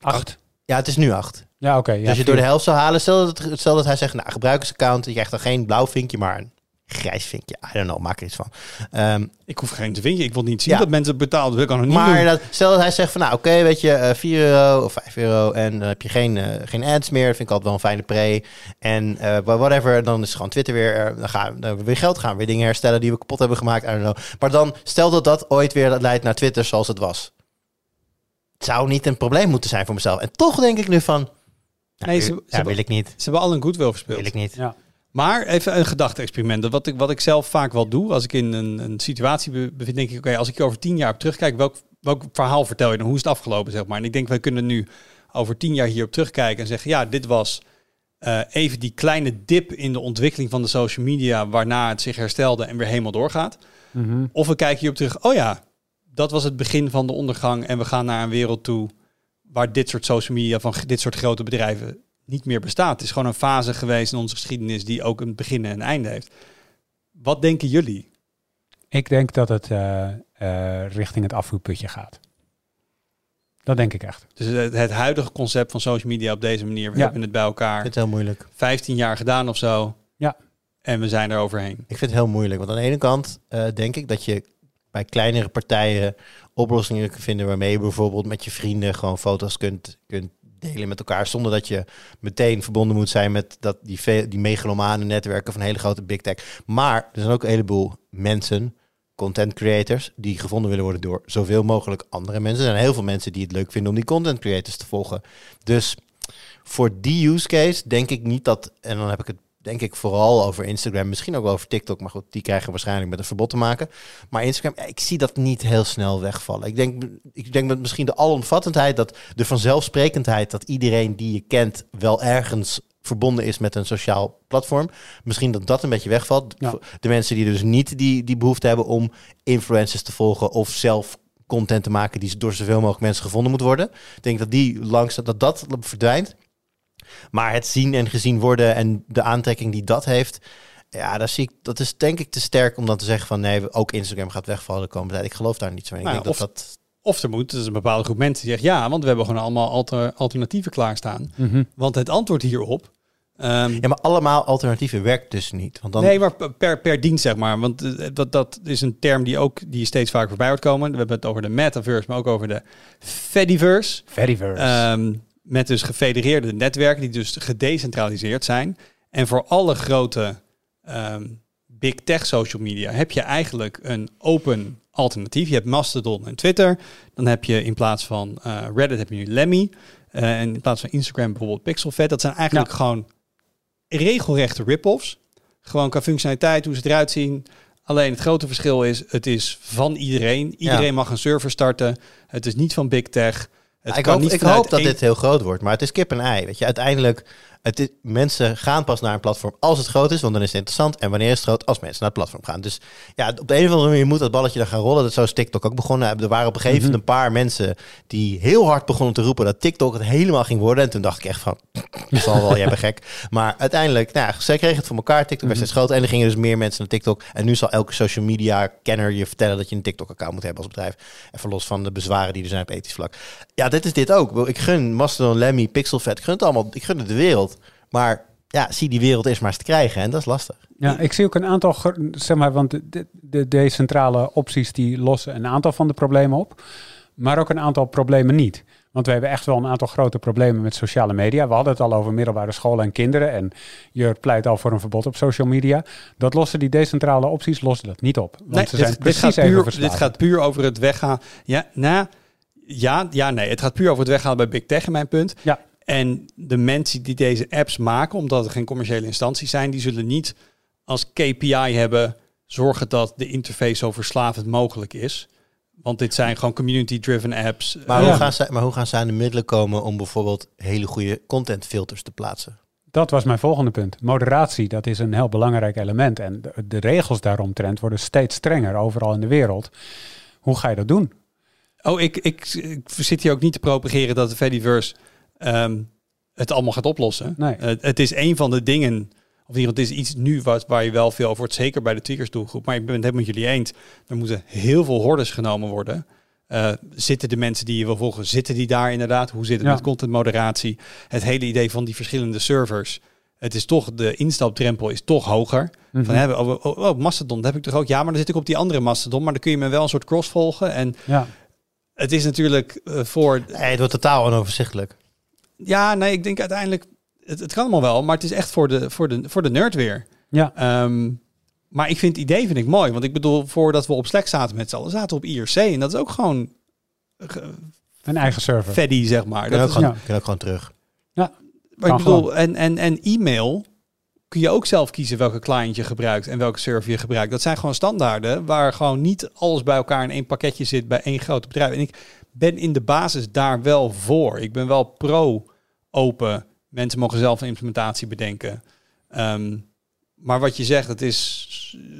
Acht. Ja, het is nu 8. Ja, oké. ja, dus als je vier. door de helft zou halen, stel dat, stel dat hij zegt, nou, gebruikersaccount, je krijgt dan geen blauw vinkje, maar een grijs vinkje. I don't know, maak er iets van. Ehm, Ik hoef geen te vinden. Ik wil niet zien Ja. dat mensen betalen. Dat wil ik ook nog niet maar doen. dat, stel dat hij zegt van, nou, oké, weet je, eh 4 euro of 5 euro en dan heb je geen, eh, geen ads meer. Vind ik altijd wel een fijne pre. En eh, whatever, dan is gewoon Twitter weer, eh, dan gaan dan we weer geld, gaan we weer dingen herstellen die we kapot hebben gemaakt. I don't know. Maar dan, stel dat dat ooit weer leidt naar Twitter zoals het was. Het zou niet een probleem moeten zijn voor mezelf. En toch denk ik nu van, nou, Nee, ze- ja, wil ik niet. Ze hebben al een goodwill verspeeld. Wil ik niet. Ja. Maar even een gedachte-experiment. Wat ik, wat ik zelf vaak wel doe, als ik in een, een situatie be- bevind, denk ik, oké, als ik hier over tien jaar op terugkijk, welk, welk verhaal vertel je dan? Hoe is het afgelopen, zeg maar? En ik denk, wij kunnen nu over tien jaar hierop terugkijken en zeggen, ja, dit was eh, even die kleine dip in de ontwikkeling van de social media, waarna het zich herstelde en weer helemaal doorgaat. Mhm. Of we kijken hierop terug, oh ja, dat was het begin van de ondergang en we gaan naar een wereld toe waar dit soort social media van dit soort grote bedrijven niet meer bestaat. Het is gewoon een fase geweest in onze geschiedenis die ook een begin en een einde heeft. Wat denken jullie? Ik denk dat het eh, eh, richting het afvoerputje gaat. Dat denk ik echt. Dus het, het huidige concept van social media op deze manier, we Ja. hebben het bij Ik elkaar vind het heel moeilijk. 15 jaar gedaan of zo. Ja. En we zijn er overheen. Ik vind het heel moeilijk. Want aan de ene kant eh, denk ik dat je bij kleinere partijen oplossingen kunt vinden waarmee je bijvoorbeeld met je vrienden gewoon foto's kunt, kunt delen met elkaar. Zonder dat je meteen verbonden moet zijn met dat, die, die megalomane netwerken van hele grote big tech. Maar er zijn ook een heleboel mensen, content creators, die gevonden willen worden door zoveel mogelijk andere mensen. Er zijn heel veel mensen die het leuk vinden om die content creators te volgen. Dus voor die use case denk ik niet dat, en dan heb ik het denk ik vooral over Instagram, misschien ook wel over TikTok, maar goed, die krijgen waarschijnlijk met een verbod te maken. Maar Instagram, ik zie dat niet heel snel wegvallen. Ik denk, ik denk dat misschien de alomvattendheid, dat de vanzelfsprekendheid dat iedereen die je kent wel ergens verbonden is met een sociaal platform. Misschien dat dat een beetje wegvalt. Ja. De mensen die dus niet die, die behoefte hebben om influencers te volgen of zelf content te maken die door zoveel mogelijk mensen gevonden moet worden. Ik denk dat die langs dat dat verdwijnt. Maar het zien en gezien worden en de aantrekking die dat heeft, ja, dat zie ik. Dat is denk ik te sterk om dan te zeggen van nee, ook Instagram gaat wegvallen de komende tijd. Ik geloof daar niet zo in. Ik Nou, denk of- dat dat Of er moet dus een bepaalde groep mensen die zegt ja, want we hebben gewoon allemaal alter, alternatieven klaarstaan. Mhm. Want het antwoord hierop. ehm, Ja, maar allemaal alternatieven werkt dus niet. Want dan, Nee, maar per, per dienst zeg maar. Want eh, dat, dat is een term die ook die steeds vaker voorbij wordt komen. We hebben het over de metaverse, maar ook over de Fediverse. Fediverse. Ehm, met dus gefedereerde netwerken die dus gedecentraliseerd zijn. En voor alle grote ehm, big tech social media heb je eigenlijk een open alternatief. Je hebt Mastodon en Twitter. Dan heb je in plaats van eh, Reddit heb je nu Lemmy. Eh, en in plaats van Instagram bijvoorbeeld Pixelfed. Dat zijn eigenlijk Ja. gewoon regelrechte rip-offs. Gewoon qua functionaliteit, hoe ze eruit zien. Alleen het grote verschil is, het is van iedereen. Iedereen mag een server starten. Het is niet van big tech. Het ik hoop, ik hoop dat dit heel groot wordt, maar het is kip en ei. Weet je, uiteindelijk, het is, mensen gaan pas naar een platform als het groot is, want dan is het interessant. En wanneer is het groot? Als mensen naar het platform gaan. Dus ja, op de een of andere manier moet dat balletje dan gaan rollen. Dat zo is TikTok ook begonnen. Er waren op een gegeven moment een paar mensen die heel hard begonnen te roepen dat TikTok het helemaal ging worden. En toen dacht ik echt van, dat zal wel, jij bent gek. <laughs> Maar uiteindelijk, nou, ja, zij kregen het voor elkaar. TikTok werd steeds groter en er gingen dus meer mensen naar TikTok. En nu zal elke social media kenner je vertellen dat je een TikTok-account moet hebben als bedrijf. Even los van de bezwaren die er zijn op ethisch vlak. Ja, dit is dit ook. Ik gun Mastodon, Lemmy, Pixelfed. Ik gun het allemaal. Ik gun het de wereld. Maar ja, zie die wereld eerst maar eens te krijgen. En dat is lastig. Ja, ik zie ook een aantal, zeg maar, want de, de, de decentrale opties die lossen een aantal van de problemen op, maar ook een aantal problemen niet. Want we hebben echt wel een aantal grote problemen met sociale media. We hadden het al over middelbare scholen en kinderen. En je pleit al voor een verbod op social media. Dat lossen die decentrale opties lossen dat niet op. Want Nee, ze zijn dit, dit, precies gaat even puur, dit gaat puur over het weggaan. Ja, nou, ja, ja, nee. Het gaat puur over het weggaan bij Big Tech, in mijn punt. Ja. En de mensen die deze apps maken, omdat het geen commerciële instanties zijn, die zullen niet als KPI hebben zorgen dat de interface zo verslavend mogelijk is. Want dit zijn gewoon community-driven apps. Maar, hoe gaan ze, maar hoe gaan ze aan de middelen komen om bijvoorbeeld hele goede contentfilters te plaatsen? Dat was mijn volgende punt. Moderatie, dat is een heel belangrijk element. En de, de regels daaromtrent worden steeds strenger overal in de wereld. Hoe ga je dat doen? Oh, ik, ik, ik zit hier ook niet te propageren dat de Fediverse ehm, het allemaal gaat oplossen. Nee. Het- het is een van de dingen, of in het is iets nu wat, waar je wel veel over hoort, zeker bij de tweakers doelgroep. Maar ik ben het helemaal met jullie eens. Er moeten heel veel hordes genomen worden. Eh, zitten de mensen die je wil volgen, zitten die daar inderdaad? Hoe zit het Ja. met contentmoderatie? Het hele idee van die verschillende servers. Het is toch, de instapdrempel is toch hoger. Mhm. Van, hè, oh, oh, oh, Mastodon, dat heb ik toch ook? Ja, maar dan zit ik op die andere Mastodon. Maar dan kun je me wel een soort cross volgen. En Ja, het is natuurlijk eh, voor... Nee, het wordt totaal onoverzichtelijk. Ja, nee, ik denk uiteindelijk... Het, het kan allemaal wel, maar het is echt voor de, voor de, voor de nerd weer. ja. Ehm, maar ik vind het idee vind ik mooi. Want ik bedoel, voordat we op Slack zaten met z'n allen, zaten we op IRC. En dat is ook gewoon ge- een eigen server. feddy, zeg maar. Kun Dat ook, is, gewoon, ja. kun ook gewoon terug. maar kan ik bedoel, en, en, en e-mail kun je ook zelf kiezen welke client je gebruikt en welke server je gebruikt. Dat zijn gewoon standaarden waar gewoon niet alles bij elkaar in één pakketje zit bij één groot bedrijf. En ik ben in de basis daar wel voor. Ik ben wel pro-open. Mensen mogen zelf een implementatie bedenken. Ehm, maar wat je zegt, het is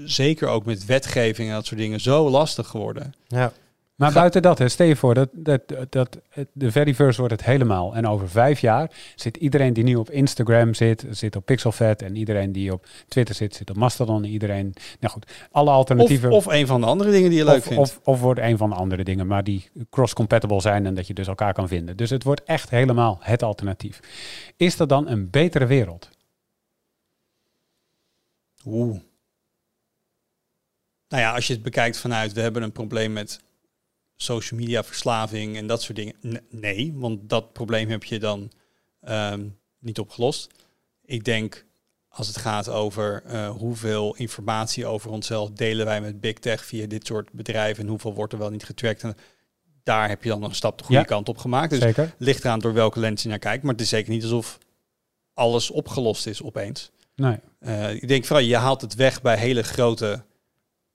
zeker ook met wetgeving en dat soort dingen zo lastig geworden. Ja. Maar Ga- buiten dat, hè, stel je voor dat, dat, dat de Fediverse wordt het helemaal. En over vijf jaar zit iedereen die nu op Instagram zit, zit op Pixelfed. En iedereen die op Twitter zit, zit op Mastodon. En iedereen, nou goed, alle Of, alternatieven. of een van de andere dingen die je leuk of, vindt. of, of wordt een van de andere dingen, maar die cross-compatible zijn en dat je dus elkaar kan vinden. Dus het wordt echt helemaal het alternatief. Is dat dan een betere wereld? Oeh. Nou ja, als je het bekijkt vanuit we hebben een probleem met social media verslaving en dat soort dingen. Nee, want dat probleem heb je dan ehm, niet opgelost. Ik denk als het gaat over eh, hoeveel informatie over onszelf delen wij met big tech via dit soort bedrijven en hoeveel wordt er wel niet getrackt. En daar heb je dan nog een stap de goede Ja. kant op gemaakt. Dus Zeker. ligt eraan door welke lens je naar kijkt. Maar het is zeker niet alsof alles opgelost is opeens. Nee. Eh, ik denk vooral, je haalt het weg bij hele grote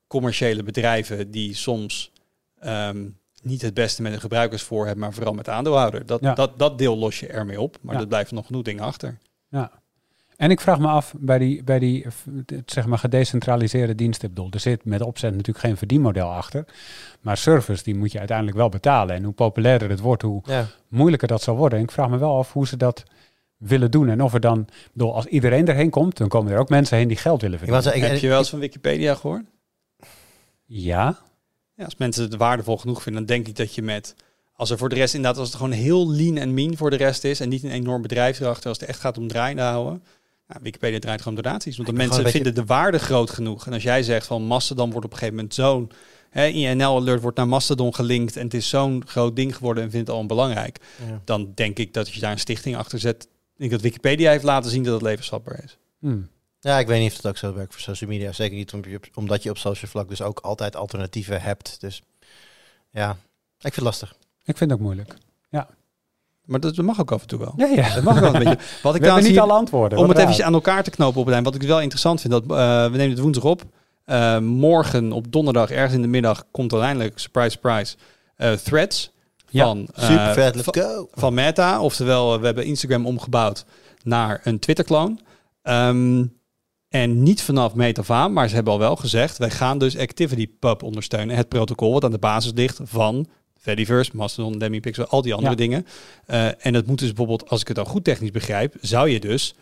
commerciële bedrijven die soms ehm, niet het beste met de gebruikers voor hebben, maar vooral met de aandeelhouder. Dat, Ja. dat, dat deel los je ermee op, maar Ja. er blijven nog genoeg dingen achter. Ja. En ik vraag me af, bij die, bij die eh, zeg maar gedecentraliseerde diensten, ik bedoel, er zit met opzet natuurlijk geen verdienmodel achter. Maar service, die moet je uiteindelijk wel betalen. En hoe populairder het wordt, hoe Ja. moeilijker dat zal worden. En ik vraag me wel af hoe ze dat willen doen. En of er dan, bedoel, als iedereen erheen komt, dan komen er ook mensen heen die geld willen Ik verdienen. was, ik, Heb je wel eens van Wikipedia gehoord? Ja, Ja, als mensen het waardevol genoeg vinden, dan denk ik dat je met... Als er voor de rest inderdaad, als het gewoon heel lean en mean voor de rest is... en niet een enorm bedrijf erachter, als het echt gaat om draaiende houden... Nou, Wikipedia draait gewoon donaties. Want de Ik mensen vinden de waarde groot genoeg. En als jij zegt van Mastodon wordt op een gegeven moment zo'n... Hè, INL Alert wordt naar Mastodon gelinkt en het is zo'n groot ding geworden en vindt het al belangrijk. ja. Dan denk ik dat als je daar een stichting achter zet... Ik denk dat Wikipedia heeft laten zien dat het levensvatbaar is. Hm. Ja, ik weet niet of het ook zo werkt voor social media. Zeker niet om- omdat je op social vlak dus ook altijd alternatieven hebt. Dus ja, ik vind het lastig. ik vind het ook moeilijk. Maar dat, dat mag ook af en toe wel. Ja, ja. Dat mag ook wel een beetje. <laughs> Wat ik We niet hier- alle antwoorden. Om het even aan elkaar te knopen op het eind. Wat ik wel interessant vind, dat eh, we nemen het woensdag op. Eh, morgen op donderdag, ergens in de middag, komt uiteindelijk, surprise, surprise, eh, threads Ja, van, eh, Super vet, let's van, go. van Meta. Oftewel, we hebben Instagram omgebouwd naar een Twitter-kloon. Ehm, en niet vanaf meet af aan, maar ze hebben al wel gezegd, wij gaan dus ActivityPub ondersteunen. Het protocol wat aan de basis ligt van Fediverse, Mastodon, Demipixel, al die andere Ja. dingen. Eh, en dat moet dus bijvoorbeeld, als ik het dan goed technisch begrijp, zou je dus,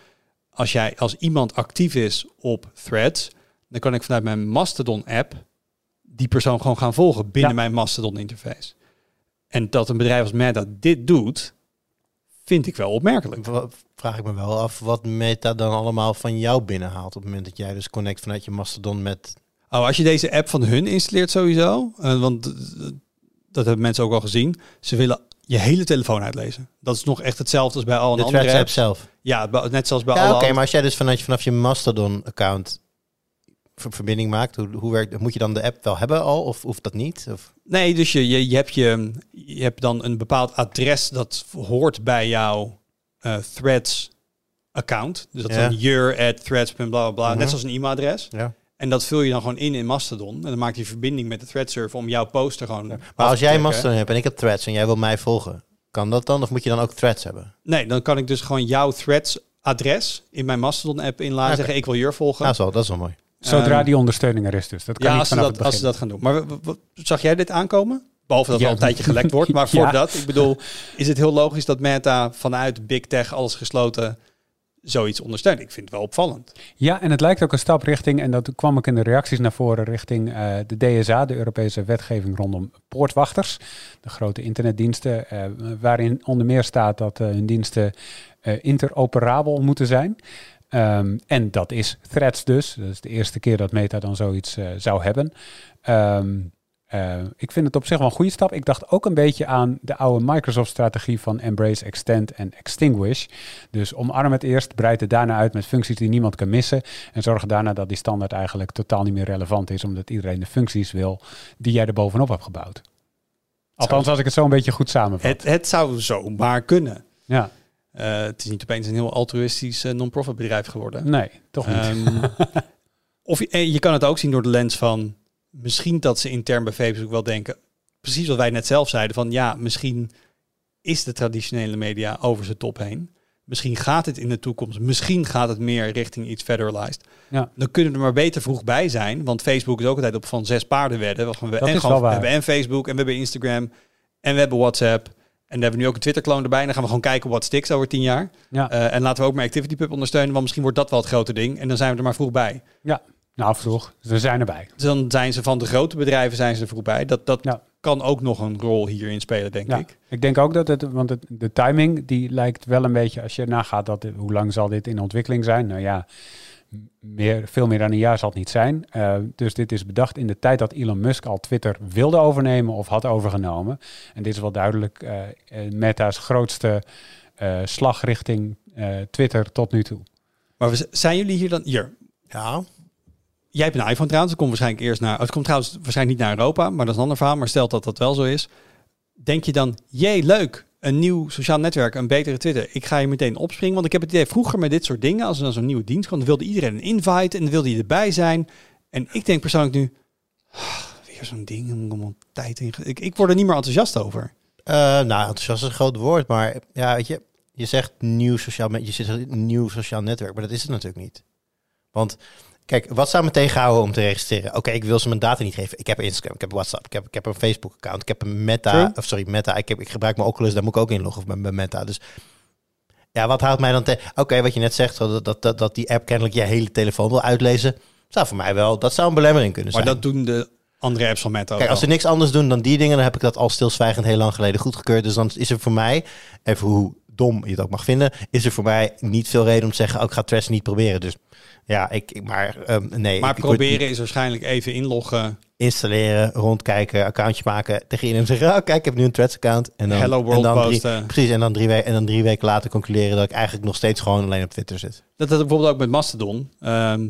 als jij als iemand actief is op Threads, dan kan ik vanuit mijn Mastodon-app die persoon gewoon gaan volgen binnen Ja. mijn Mastodon-interface. En dat een bedrijf als Meta dit doet, vind ik wel opmerkelijk. Vraag ik me wel af wat Meta dan allemaal van jou binnenhaalt op het moment dat jij dus connect vanuit je Mastodon met... Oh, als je deze app van hun installeert sowieso, eh, want eh, dat hebben mensen ook al gezien, ze willen je hele telefoon uitlezen. Dat is nog echt hetzelfde als bij al een de andere apps. zelf. Ja, net zoals bij Ja, alle oké, maar als jij dus vanuit, vanaf je Mastodon-account verbinding maakt, hoe, hoe werkt, moet je dan de app wel hebben al of hoeft dat niet? Of, Nee, dus je, je, je, hebt je, je hebt dan een bepaald adres dat hoort bij jouw eh, Threads account. Dus dat is Ja. dan your at threads. Bla bla bla. Mhm. Net zoals een e-mailadres. ja. En dat vul je dan gewoon in in Mastodon. En dan maakt je verbinding met de thread server om jouw poster gewoon. Maar als jij. Mastodon hebt en ik heb Threads en jij wil mij volgen, kan dat dan? Of moet je dan ook Threads hebben? Nee, dan kan ik dus gewoon jouw threads adres in mijn Mastodon app inladen. Oké. Zeggen ik wil Jur volgen. Nou, zo, dat is wel mooi. Zodra Ehm, die ondersteuning er is dus. Dat kan ja, niet als ze, dat, het als ze dat gaan doen. Maar zag jij dit aankomen? Behalve dat Ja. er al een tijdje gelekt wordt. Maar <laughs> voor Ja. dat, ik bedoel, is het heel logisch dat Meta vanuit Big Tech alles gesloten zoiets ondersteunt? Ik vind het wel opvallend. Ja, en het lijkt ook een stap richting, en dat kwam ook in de reacties naar voren, richting eh, de DSA, de Europese wetgeving rondom poortwachters, de grote internetdiensten, eh, waarin onder meer staat dat eh, hun diensten interoperabel moeten zijn. Ehm, en dat is Threads dus. Dat is de eerste keer dat Meta dan zoiets eh, zou hebben. Ehm, eh, ik vind het op zich wel een goede stap. Ik dacht ook een beetje aan de oude Microsoft-strategie van Embrace, Extend en Extinguish. Dus omarm het eerst, breid het daarna uit met functies die niemand kan missen. En zorg daarna dat die standaard eigenlijk totaal niet meer relevant is, omdat iedereen de functies wil die jij er bovenop hebt gebouwd. Althans, als ik het zo een beetje goed samenvat. Het, het zou zomaar kunnen. Ja, Eh, het is niet opeens een heel altruïstisch eh, non-profit bedrijf geworden. nee, toch niet. Ehm, <laughs> of je, eh, je kan het ook zien door de lens van misschien dat ze intern bij Facebook wel denken, precies wat wij net zelf zeiden, van ja, misschien is de traditionele media over zijn top heen. Misschien gaat het in de toekomst, misschien gaat het meer richting iets federalized. Ja. Dan kunnen we er maar beter vroeg bij zijn, want Facebook is ook altijd op van zes paarden wedden. We, en gewoon- we hebben en Facebook en we hebben Instagram en we hebben WhatsApp. En dan hebben we nu ook een Twitter-kloon erbij. En dan gaan we gewoon kijken wat stiks over tien jaar. ja. Eh, en laten we ook maar ActivityPub ondersteunen, want misschien wordt dat wel het grote ding. En dan zijn we er maar vroeg bij. nou, vroeg. We zijn erbij. Dus dan zijn ze van de grote bedrijven zijn ze er vroeg bij. Dat, dat Ja. kan ook nog een rol hierin spelen, denk Ja, ik. ik denk ook dat het, want het, de timing die lijkt wel een beetje, als je nagaat dat, hoe lang zal dit in ontwikkeling zijn? Nou ja, meer, veel meer dan een jaar zal het niet zijn. Eh, dus dit is bedacht in de tijd dat Elon Musk al Twitter wilde overnemen of had overgenomen. En dit is wel duidelijk eh, eh, Meta's grootste eh, slag richting eh, Twitter tot nu toe. Maar we, zijn jullie hier dan... Hier, Ja. jij hebt een iPhone trouwens. Het komt waarschijnlijk eerst naar... Het komt trouwens waarschijnlijk niet naar Europa, maar dat is een ander verhaal. Maar stelt dat dat wel zo is. Denk je dan, jee, leuk. Een nieuw sociaal netwerk, een betere Twitter. Ik ga je meteen opspringen, want ik heb het idee vroeger met dit soort dingen, als er dan zo'n nieuwe dienst kwam, dan wilde iedereen een invite en dan wilde je erbij zijn. En ik denk persoonlijk nu, ah, weer zo'n ding, om tijd in. Ik, ik word er niet meer enthousiast over. Eh, nou, enthousiast is een groot woord, maar ja, weet je, je zegt nieuw sociaal, je een nieuw sociaal netwerk, maar dat is het natuurlijk niet. Want kijk, wat zou me tegenhouden om te registreren? Oké, ik wil ze mijn data niet geven. Ik heb Instagram, ik heb WhatsApp, ik heb, ik heb een Facebook account, ik heb een Meta, True. of sorry, Meta. Ik, heb, ik gebruik mijn Oculus, daar moet ik ook inloggen met mijn Meta. Dus ja, wat houdt mij dan tegen? Oké, wat je net zegt, dat, dat, dat, dat die app kennelijk je hele telefoon wil uitlezen, zou voor mij wel, dat zou een belemmering kunnen Maar zijn. dat doen de andere apps van Meta Kijk, als ze niks anders doen dan die dingen, dan heb ik dat al stilzwijgend heel lang geleden goedgekeurd. Dus dan is er voor mij, even hoe dom je het ook mag vinden, is er voor mij niet veel reden om te zeggen, ook ik ga Threads niet proberen. Dus ja, ik, ik- maar ehm, nee. Maar ik- ik word proberen is waarschijnlijk even inloggen. installeren, rondkijken, accountje maken tegen iedereen zeggen, oh, kijk, ik heb nu een Threads account. En dan, Hello world en dan drie, posten. precies, en dan drie weken en dan drie weken later concluderen dat ik eigenlijk nog steeds gewoon alleen op Twitter zit. Dat had bijvoorbeeld ook met Mastodon. Ehm,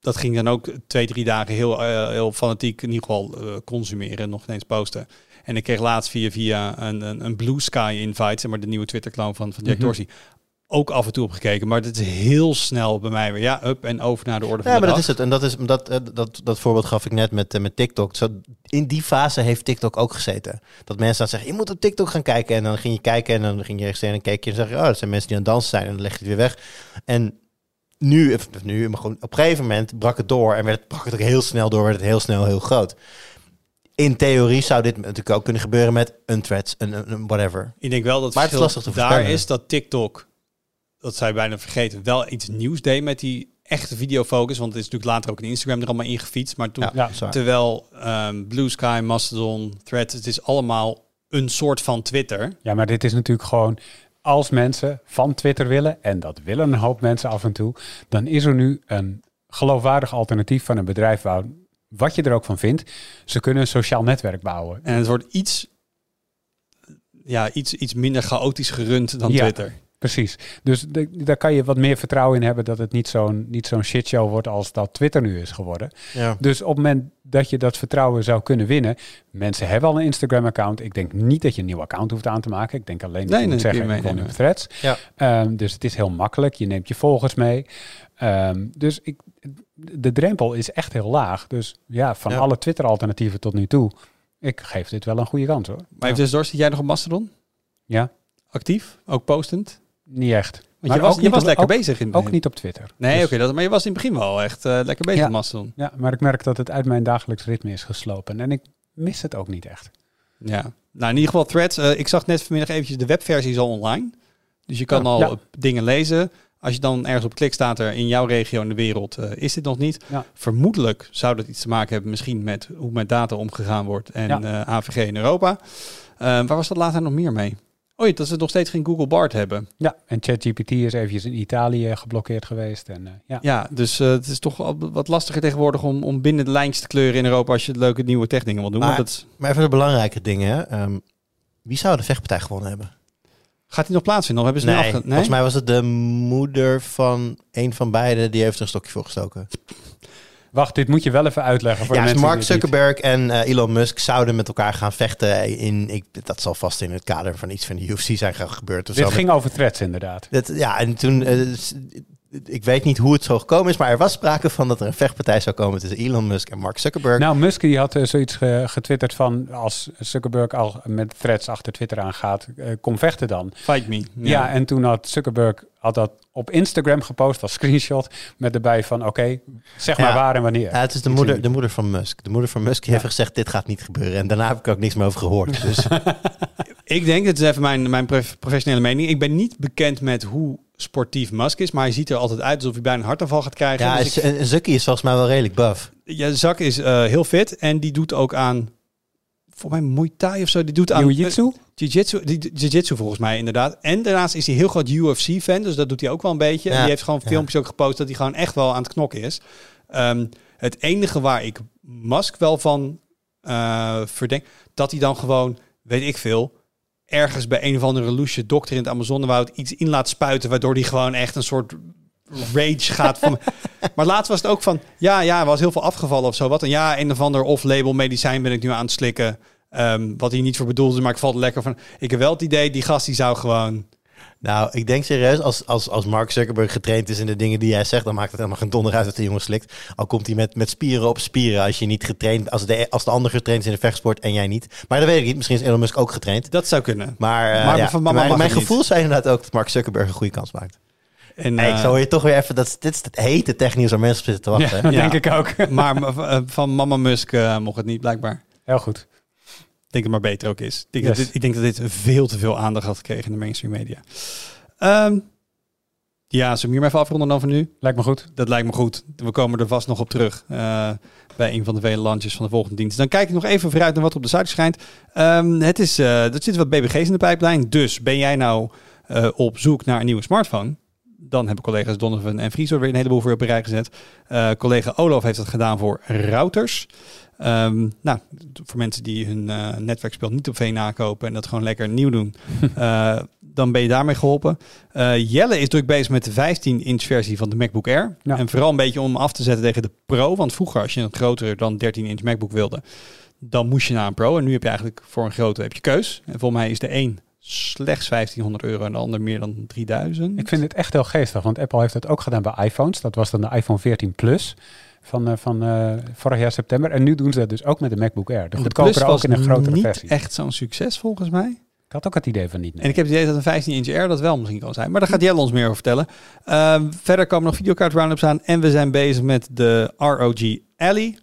dat ging dan ook twee, drie dagen heel, eh, heel fanatiek in ieder geval eh, consumeren, nog ineens posten. En ik kreeg laatst via, via een, een, een Blue Sky invite, zeg maar de nieuwe Twitter-clown van, van Jack Mhm. Dorsey, ook af en toe opgekeken. Maar het is heel snel bij mij weer, ja, up en over naar de orde van Ja, de maar dag. dat is het. En dat, is, dat, eh, dat, dat voorbeeld gaf ik net met, eh, met TikTok. Zo, in die fase heeft TikTok ook gezeten. Dat mensen dan zeggen, je moet op TikTok gaan kijken. En dan ging je kijken en dan ging je registreren en keek je en zeg je, oh, dat zijn mensen die aan het dansen zijn. En dan leg je het weer weg. En nu, of nu, maar gewoon op een gegeven moment brak het door. En werd het, brak het ook heel snel door, werd het heel snel heel groot. In theorie zou dit natuurlijk ook kunnen gebeuren met een threads, een, een, een whatever. Ik denk wel dat Maar het is lastig te daar is dat TikTok, dat zij bijna vergeten, wel iets nieuws deed met die echte videofocus. Want het is natuurlijk later ook in Instagram er allemaal ingefietst. Maar toen, Ja, terwijl ehm, Blue Sky, Mastodon, Threads, het is allemaal een soort van Twitter. Ja, maar dit is natuurlijk gewoon als mensen van Twitter willen, en dat willen een hoop mensen af en toe, dan is er nu een geloofwaardig alternatief van een bedrijf, waar, wat je er ook van vindt. Ze kunnen een sociaal netwerk bouwen. En het wordt iets, ja, iets, iets minder chaotisch gerund dan Ja. Twitter. Precies. Dus de- daar kan je wat meer vertrouwen in hebben dat het niet zo'n niet zo'n shitshow wordt als dat Twitter nu is geworden. Ja. Dus op het moment dat je dat vertrouwen zou kunnen winnen, mensen hebben al een Instagram-account. Ik denk niet dat je een nieuw account hoeft aan te maken. Ik denk alleen dat Nee, je nee, moet zeggen, ik op Threads. Ja. Ehm, dus het is heel makkelijk. Je neemt je volgers mee. Ehm, dus ik, de drempel is echt heel laag. Dus ja, van Ja. alle Twitter-alternatieven tot nu toe, ik geef dit wel een goede kans hoor. Maar even tussendoor, zit jij nog op Mastodon? Ja, Actief? Ook postend? Niet echt. Want Maar je was, je was op- lekker ook- bezig in Ook niet op Twitter. Nee, Dus- oké, dat maar je was in het begin wel echt eh, lekker bezig Ja. met Mastodon. Ja, maar ik merk dat het uit mijn dagelijks ritme is geslopen. En ik mis het ook niet echt. Ja. Nou, in ieder geval Threads. eh, ik zag net vanmiddag eventjes de webversie is al online. Dus je kan al ja. dingen lezen. Als je dan ergens op klikt, staat er in jouw regio in de wereld eh, is dit nog niet. Ja. Vermoedelijk zou dat iets te maken hebben misschien met hoe met data omgegaan wordt en Ja. eh, AVG in Europa. Waar was dat later nog meer mee? Oh ja, dat ze nog steeds geen Google Bard hebben. Ja, en ChatGPT is eventjes in Italië geblokkeerd geweest. En, eh, ja. Ja, dus eh, het is toch wel wat lastiger tegenwoordig om, om binnen de lijntjes te kleuren in Europa als je leuke nieuwe techdingen wil doen. Maar- dat Maar even de belangrijke dingen. hè. Ehm, wie zou de vechtpartij gewonnen hebben? gaat die nog plaatsvinden? Of hebben ze Nee, afge- volgens mij was het de moeder van een van beiden die heeft er een stokje voor gestoken. Wacht, dit moet je wel even uitleggen voor Ja, de dus Mark Zuckerberg en eh, Elon Musk zouden met elkaar gaan vechten in, ik, dat zal vast in het kader van iets van de UFC zijn gaan gebeurd of Dit zo. ging over threads inderdaad. Dat, ja, en toen, eh, ik weet niet hoe het zo gekomen is, maar er was sprake van dat er een vechtpartij zou komen tussen Elon Musk en Mark Zuckerberg. Nou, Musk die had eh, zoiets ge- getwitterd van als Zuckerberg al met threads achter Twitter aangaat, eh kom vechten dan. Fight me. Ja. en toen had Zuckerberg had dat op Instagram gepost als screenshot met erbij van oké, zeg maar Ja. waar en wanneer. Ja, het is de moeder, de moeder van Musk. De moeder van Musk heeft gezegd, dit gaat niet gebeuren. En daarna heb ik ook niks meer over gehoord. Dus <laughs> Ik denk, het is even mijn, mijn prof- professionele mening. Ik ben niet bekend met hoe sportief Musk is, maar hij ziet er altijd uit alsof hij bijna een hartaanval gaat krijgen. ja, Dus ik- en Zuckie is volgens mij wel redelijk buff. ja, Zak is eh, heel fit en die doet ook aan, voor mij Muay Thai of zo, die doet aan... Jiu-jitsu? eh, Jiu-jitsu, die- jiu-jitsu volgens mij inderdaad. En daarnaast is hij heel groot UFC-fan, dus dat doet hij ook wel een beetje. Ja, En die heeft gewoon ja. filmpjes ook gepost dat hij gewoon echt wel aan het knokken is. Ehm, het enige waar ik Musk wel van eh, verdenk, dat hij dan gewoon, weet ik veel, ergens bij een of andere loesje dokter in het Amazonewoud iets in laat spuiten, waardoor hij gewoon echt een soort rage gaat van. <laughs> maar laatst was het ook van, ja, ja, er was heel veel afgevallen of zo. Wat en ja, een of ander off-label medicijn ben ik nu aan het slikken. Ehm, wat hij niet voor bedoeld is, maar ik valt lekker van. Ik heb wel het idee, die gast die zou gewoon. Nou, ik denk serieus, als, als, als Mark Zuckerberg getraind is in de dingen die jij zegt, dan maakt het helemaal geen donder uit dat de jongen slikt. Al komt hij met, met spieren op spieren als je niet getraind, als de, als de ander getraind is in de vechtsport en jij niet. Maar dat weet ik niet, misschien is Elon Musk ook getraind. Dat zou kunnen. Maar, uh, Maar ja, van mama mijn, niet. gevoel zijn inderdaad ook dat Mark Zuckerberg een goede kans maakt. En, Hey, ik eh, zou je toch weer even, dat, dit is het hete technieuws waar mensen op zitten te Ja, wachten. <laughs> dat Ja. denk ik ook. maar eh, van mama Musk eh, mocht het niet, blijkbaar. Heel goed. Denk dat het maar beter ook is. Ik denk, Yes. dat dit, ik denk dat dit veel te veel aandacht had gekregen in de mainstream media. Ehm, ja, zullen we hier maar even afronden dan van nu? Lijkt me goed. Dat lijkt me goed. We komen er vast nog op terug eh, bij een van de vele launches van de volgende dienst. Dan kijk ik nog even vooruit naar wat er op de site schijnt. Ehm, het is, eh, er zitten wat BBG's in de pijplijn. Dus ben jij nou eh, op zoek naar een nieuwe smartphone? Dan hebben collega's Donovan en Friso weer een heleboel voor op een rij gezet. Eh, collega Olaf heeft dat gedaan voor routers. Ehm, nou, voor mensen die hun eh, netwerkspel niet op V nakopen en dat gewoon lekker nieuw doen, <laughs> eh, dan ben je daarmee geholpen. Eh, Jelle is druk bezig met de 15-inch versie van de MacBook Air. Ja. En vooral een beetje om af te zetten tegen de Pro. Want vroeger, als je een grotere dan 13-inch MacBook wilde, dan moest je naar een Pro. En nu heb je eigenlijk voor een grote heb je keus. En volgens mij is de een slechts 1500 euro en de ander meer dan 3000. Ik vind het echt heel geestig, want Apple heeft dat ook gedaan bij iPhones. Dat was dan de iPhone 14 Plus van, eh, van eh, vorig jaar september. En nu doen ze dat dus ook met de MacBook Air. De de Plus goedkopere ook in een grotere niet versie. echt zo'n succes volgens mij. Ik had ook het idee van niet. nee. En ik heb het idee dat een 15-inch Air dat wel misschien kan zijn. Maar daar gaat Jelle ons meer over vertellen. Ehm, verder komen nog videokaart roundups aan. En we zijn bezig met de ROG Ally.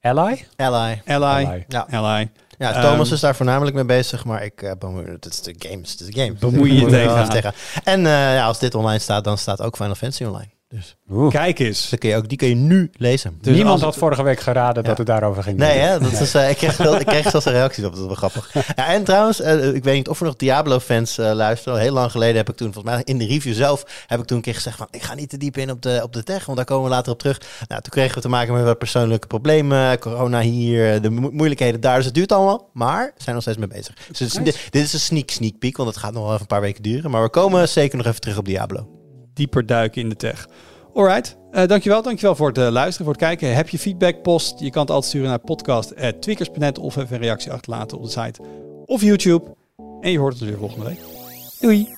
Ally? Ally. Ally. Ally. Ja, Ally. Ja Thomas Ehm, is daar voornamelijk mee bezig, maar ik uh, bemoei het is de games, het is de games. Bemoei je <laughs> tegenaan. even tegenaan. En eh, ja, als dit online staat, dan staat ook Final Fantasy online. Dus Oeh. Kijk eens. die, kun je ook, die kun je nu lezen. Dus Niemand had vorige week geraden dat het daarover ging. Nee, hè? Dat is, eh, ik, kreeg wel, ik kreeg zelfs een reacties op, dat is wel grappig. Ja, en trouwens, eh, ik weet niet of er nog Diablo-fans eh, luisteren. Heel lang geleden heb ik toen, volgens mij in de review zelf, heb ik toen een keer gezegd van, ik ga niet te diep in op de, op de tech, want daar komen we later op terug. Nou, toen kregen we te maken met wat persoonlijke problemen, corona hier, de mo- moeilijkheden daar. Dus het duurt allemaal, maar we zijn nog steeds mee bezig. Dus Nice. dit, dit is een sneak, sneak peek, want het gaat nog wel even een paar weken duren. Maar we komen zeker nog even terug op Diablo. Dieper duiken in de tech. Alright. Eh dankjewel. Dankjewel voor het eh, luisteren, voor het kijken. Heb je feedback, post. Je kan het altijd sturen naar podcast.twickers.net of even een reactie achterlaten op de site of YouTube. En je hoort het weer volgende week. Doei.